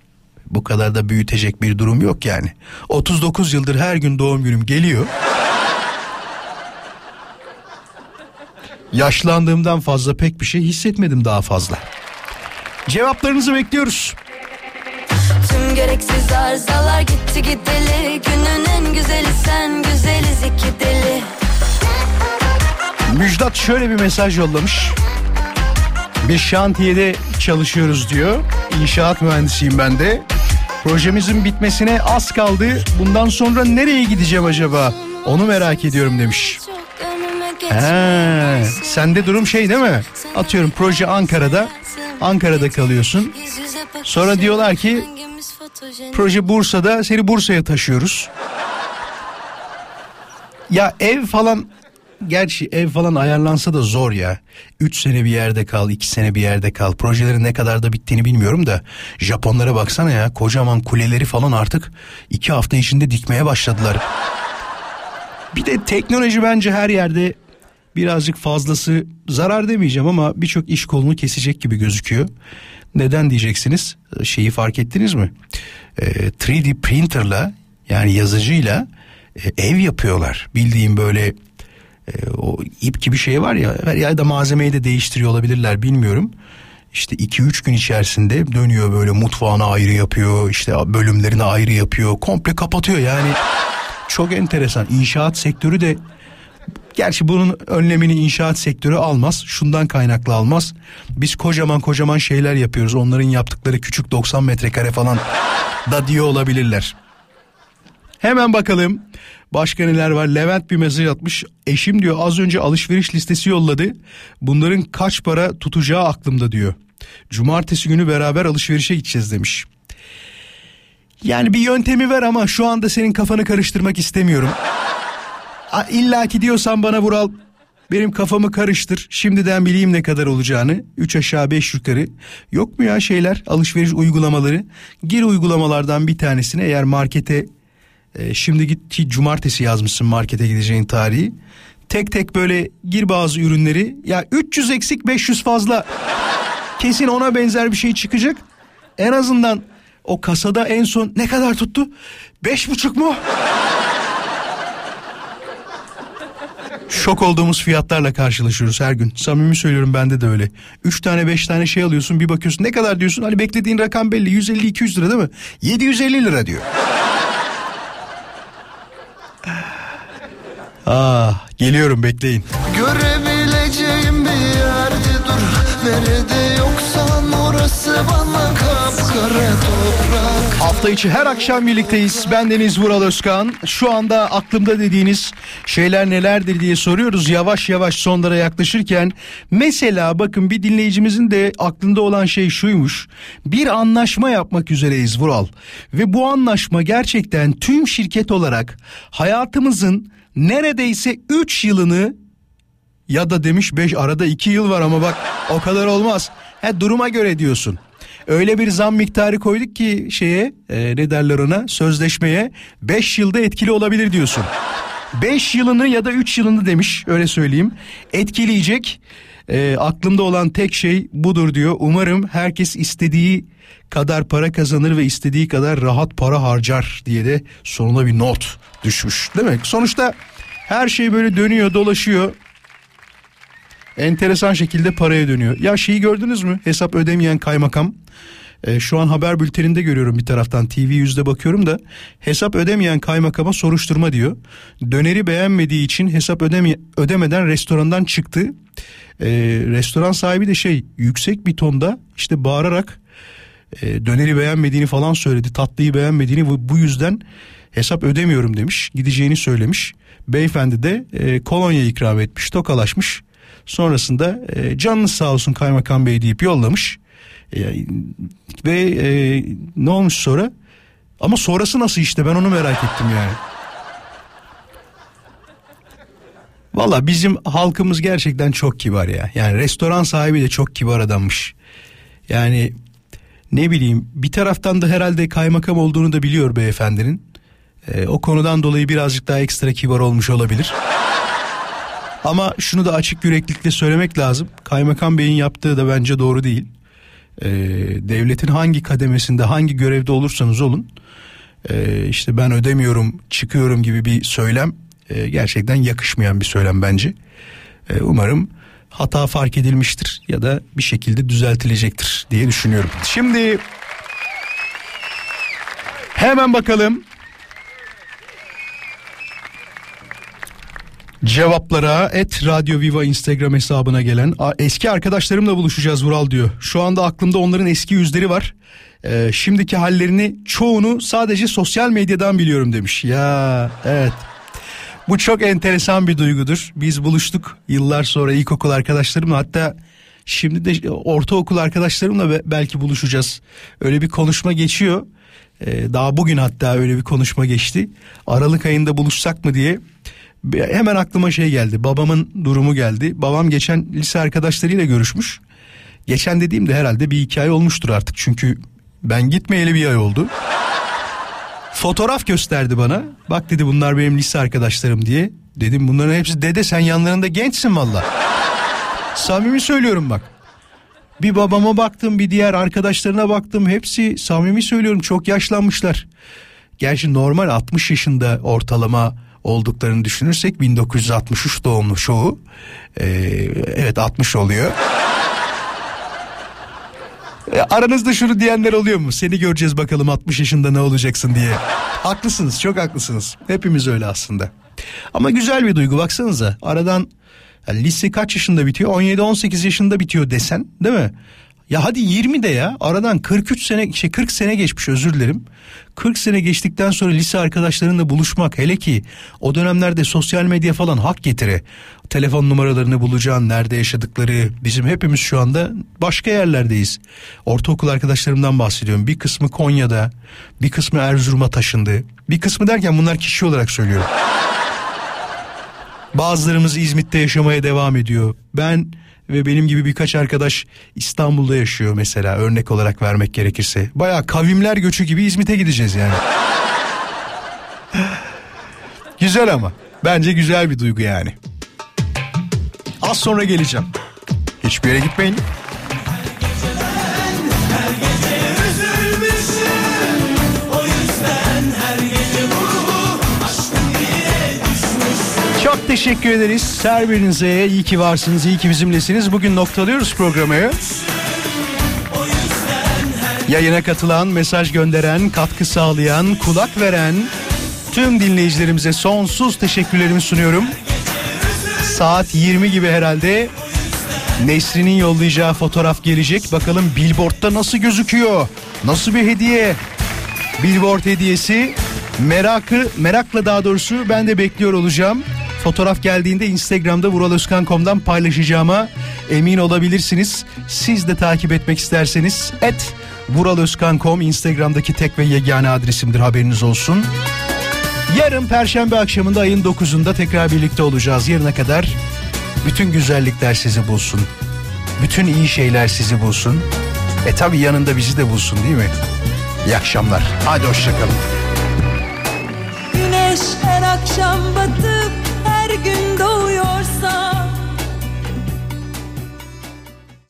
S3: Bu kadar da büyütecek bir durum yok yani. 39 yıldır her gün doğum günüm geliyor. Yaşlandığımdan fazla pek bir şey hissetmedim daha fazla. Cevaplarınızı bekliyoruz.
S12: Tüm gereksiz arızalar gitti gideli Günün en güzeli sen güzeliz iki deli
S3: Müjdat şöyle bir mesaj yollamış. Bir şantiyede çalışıyoruz diyor. İnşaat mühendisiyim ben de. Projemizin bitmesine az kaldı. Bundan sonra nereye gideceğim acaba? Onu merak ediyorum demiş. He, sende durum şey değil mi? Atıyorum proje Ankara'da. Ankara'da kalıyorsun. Sonra diyorlar ki proje Bursa'da seni Bursa'ya taşıyoruz. Ya ev falan gerçi ev falan ayarlansa da zor ya. 3 sene bir yerde kal, 2 sene bir yerde kal. Projelerin ne kadar da bittiğini bilmiyorum da Japonlara baksana ya kocaman kuleleri falan artık 2 hafta içinde dikmeye başladılar. Bir de teknoloji bence her yerde birazcık fazlası zarar demeyeceğim ama birçok iş kolunu kesecek gibi gözüküyor. Neden diyeceksiniz? Şeyi fark ettiniz mi? Ee, 3D printerla yani yazıcıyla e, ev yapıyorlar. Bildiğim böyle e, o ip gibi şey var ya ya da malzemeyi de değiştiriyor olabilirler bilmiyorum. İşte 2-3 gün içerisinde dönüyor böyle mutfağına ayrı yapıyor işte bölümlerini ayrı yapıyor komple kapatıyor yani çok enteresan inşaat sektörü de Gerçi bunun önlemini inşaat sektörü almaz. Şundan kaynaklı almaz. Biz kocaman kocaman şeyler yapıyoruz. Onların yaptıkları küçük 90 metrekare falan da diyor olabilirler. Hemen bakalım. Başka neler var? Levent bir mesaj atmış. Eşim diyor az önce alışveriş listesi yolladı. Bunların kaç para tutacağı aklımda diyor. Cumartesi günü beraber alışverişe gideceğiz demiş. Yani bir yöntemi ver ama şu anda senin kafanı karıştırmak istemiyorum. İlla ki diyorsan bana Vural benim kafamı karıştır. Şimdiden bileyim ne kadar olacağını. Üç aşağı beş yukarı. Yok mu ya şeyler alışveriş uygulamaları? Gir uygulamalardan bir tanesine eğer markete e, şimdi git ki cumartesi yazmışsın markete gideceğin tarihi. Tek tek böyle gir bazı ürünleri. Ya 300 eksik 500 fazla. Kesin ona benzer bir şey çıkacak. En azından o kasada en son ne kadar tuttu? Beş buçuk mu? şok olduğumuz fiyatlarla karşılaşıyoruz her gün. Samimi söylüyorum bende de öyle. Üç tane beş tane şey alıyorsun bir bakıyorsun ne kadar diyorsun hani beklediğin rakam belli 150-200 lira değil mi? 750 lira diyor. Ah geliyorum bekleyin.
S9: Görebileceğim bir yerde dur Nerede yoksan orası bana
S3: Hafta içi her akşam birlikteyiz. Ben Deniz Vural Özkan. Şu anda aklımda dediğiniz şeyler nelerdir diye soruyoruz. Yavaş yavaş sonlara yaklaşırken mesela bakın bir dinleyicimizin de aklında olan şey şuymuş. Bir anlaşma yapmak üzereyiz Vural. Ve bu anlaşma gerçekten tüm şirket olarak hayatımızın neredeyse 3 yılını ya da demiş 5 arada 2 yıl var ama bak o kadar olmaz. He, duruma göre diyorsun öyle bir zam miktarı koyduk ki şeye e, ne derler ona sözleşmeye 5 yılda etkili olabilir diyorsun. 5 yılını ya da 3 yılını demiş öyle söyleyeyim etkileyecek e, aklımda olan tek şey budur diyor. Umarım herkes istediği kadar para kazanır ve istediği kadar rahat para harcar diye de sonuna bir not düşmüş. Demek sonuçta her şey böyle dönüyor dolaşıyor enteresan şekilde paraya dönüyor. Ya şeyi gördünüz mü? Hesap ödemeyen kaymakam. Ee, şu an haber bülteninde görüyorum bir taraftan TV yüzde bakıyorum da hesap ödemeyen kaymakama soruşturma diyor. Döneri beğenmediği için hesap ödeme, ödemeden restorandan çıktı. Ee, restoran sahibi de şey yüksek bir tonda işte bağırarak e, döneri beğenmediğini falan söyledi. Tatlıyı beğenmediğini bu, bu yüzden hesap ödemiyorum demiş. Gideceğini söylemiş. Beyefendi de e, kolonya ikram etmiş, tokalaşmış. Sonrasında e, canınız sağ olsun kaymakam bey deyip yollamış. E, ve e, ne olmuş sonra? Ama sonrası nasıl işte ben onu merak ettim yani. Valla bizim halkımız gerçekten çok kibar ya. Yani restoran sahibi de çok kibar adammış. Yani ne bileyim bir taraftan da herhalde kaymakam olduğunu da biliyor beyefendinin. Ee, o konudan dolayı birazcık daha ekstra kibar olmuş olabilir. Ama şunu da açık yüreklikle söylemek lazım. Kaymakam Bey'in yaptığı da bence doğru değil. Ee, devletin hangi kademesinde hangi görevde olursanız olun e, işte ben ödemiyorum çıkıyorum gibi bir söylem e, gerçekten yakışmayan bir söylem bence. E, umarım hata fark edilmiştir ya da bir şekilde düzeltilecektir diye düşünüyorum. Şimdi hemen bakalım cevaplara et Radyo Viva Instagram hesabına gelen eski arkadaşlarımla buluşacağız Vural diyor. Şu anda aklımda onların eski yüzleri var. Ee, şimdiki hallerini çoğunu sadece sosyal medyadan biliyorum demiş. Ya evet. Bu çok enteresan bir duygudur. Biz buluştuk yıllar sonra ilkokul arkadaşlarımla hatta şimdi de ortaokul arkadaşlarımla be- belki buluşacağız. Öyle bir konuşma geçiyor. Ee, daha bugün hatta öyle bir konuşma geçti. Aralık ayında buluşsak mı diye. Hemen aklıma şey geldi. Babamın durumu geldi. Babam geçen lise arkadaşlarıyla görüşmüş. Geçen dediğimde herhalde bir hikaye olmuştur artık. Çünkü ben gitmeyeli bir ay oldu. Fotoğraf gösterdi bana. Bak dedi bunlar benim lise arkadaşlarım diye. Dedim bunların hepsi dede sen yanlarında gençsin valla. Samimi söylüyorum bak. Bir babama baktım bir diğer arkadaşlarına baktım. Hepsi samimi söylüyorum çok yaşlanmışlar. Gerçi normal 60 yaşında ortalama olduklarını düşünürsek 1963 doğumlu çoğu. Ee, evet 60 oluyor. E, aranızda şunu diyenler oluyor mu? Seni göreceğiz bakalım 60 yaşında ne olacaksın diye. haklısınız çok haklısınız. Hepimiz öyle aslında. Ama güzel bir duygu baksanıza. Aradan yani lise kaç yaşında bitiyor? 17-18 yaşında bitiyor desen değil mi? Ya hadi 20 de ya aradan 43 sene şey 40 sene geçmiş özür dilerim. 40 sene geçtikten sonra lise arkadaşlarınla buluşmak hele ki o dönemlerde sosyal medya falan hak getire. Telefon numaralarını bulacaksın nerede yaşadıkları bizim hepimiz şu anda başka yerlerdeyiz. Ortaokul arkadaşlarımdan bahsediyorum bir kısmı Konya'da bir kısmı Erzurum'a taşındı. Bir kısmı derken bunlar kişi olarak söylüyorum. Bazılarımız İzmit'te yaşamaya devam ediyor. Ben ve benim gibi birkaç arkadaş İstanbul'da yaşıyor mesela örnek olarak vermek gerekirse. Baya kavimler göçü gibi İzmit'e gideceğiz yani. (laughs) güzel ama. Bence güzel bir duygu yani. Az sonra geleceğim. Hiçbir yere gitmeyin. Teşekkür ederiz. Her birinize iyi ki varsınız, iyi ki bizimlesiniz. Bugün noktalıyoruz programı. Yayına katılan, mesaj gönderen, katkı sağlayan, kulak veren tüm dinleyicilerimize sonsuz teşekkürlerimi sunuyorum. Saat 20 gibi herhalde Nesrin'in yollayacağı fotoğraf gelecek. Bakalım billboardda nasıl gözüküyor? Nasıl bir hediye? Billboard hediyesi merakı merakla daha doğrusu ben de bekliyor olacağım. Fotoğraf geldiğinde Instagram'da vuraloskan.com'dan paylaşacağıma emin olabilirsiniz. Siz de takip etmek isterseniz et vuraloskan.com Instagram'daki tek ve yegane adresimdir haberiniz olsun. Yarın Perşembe akşamında ayın 9'unda tekrar birlikte olacağız. Yarına kadar bütün güzellikler sizi bulsun. Bütün iyi şeyler sizi bulsun. E tabi yanında bizi de bulsun değil mi? İyi akşamlar. Hadi hoşçakalın.
S13: Güneş her akşam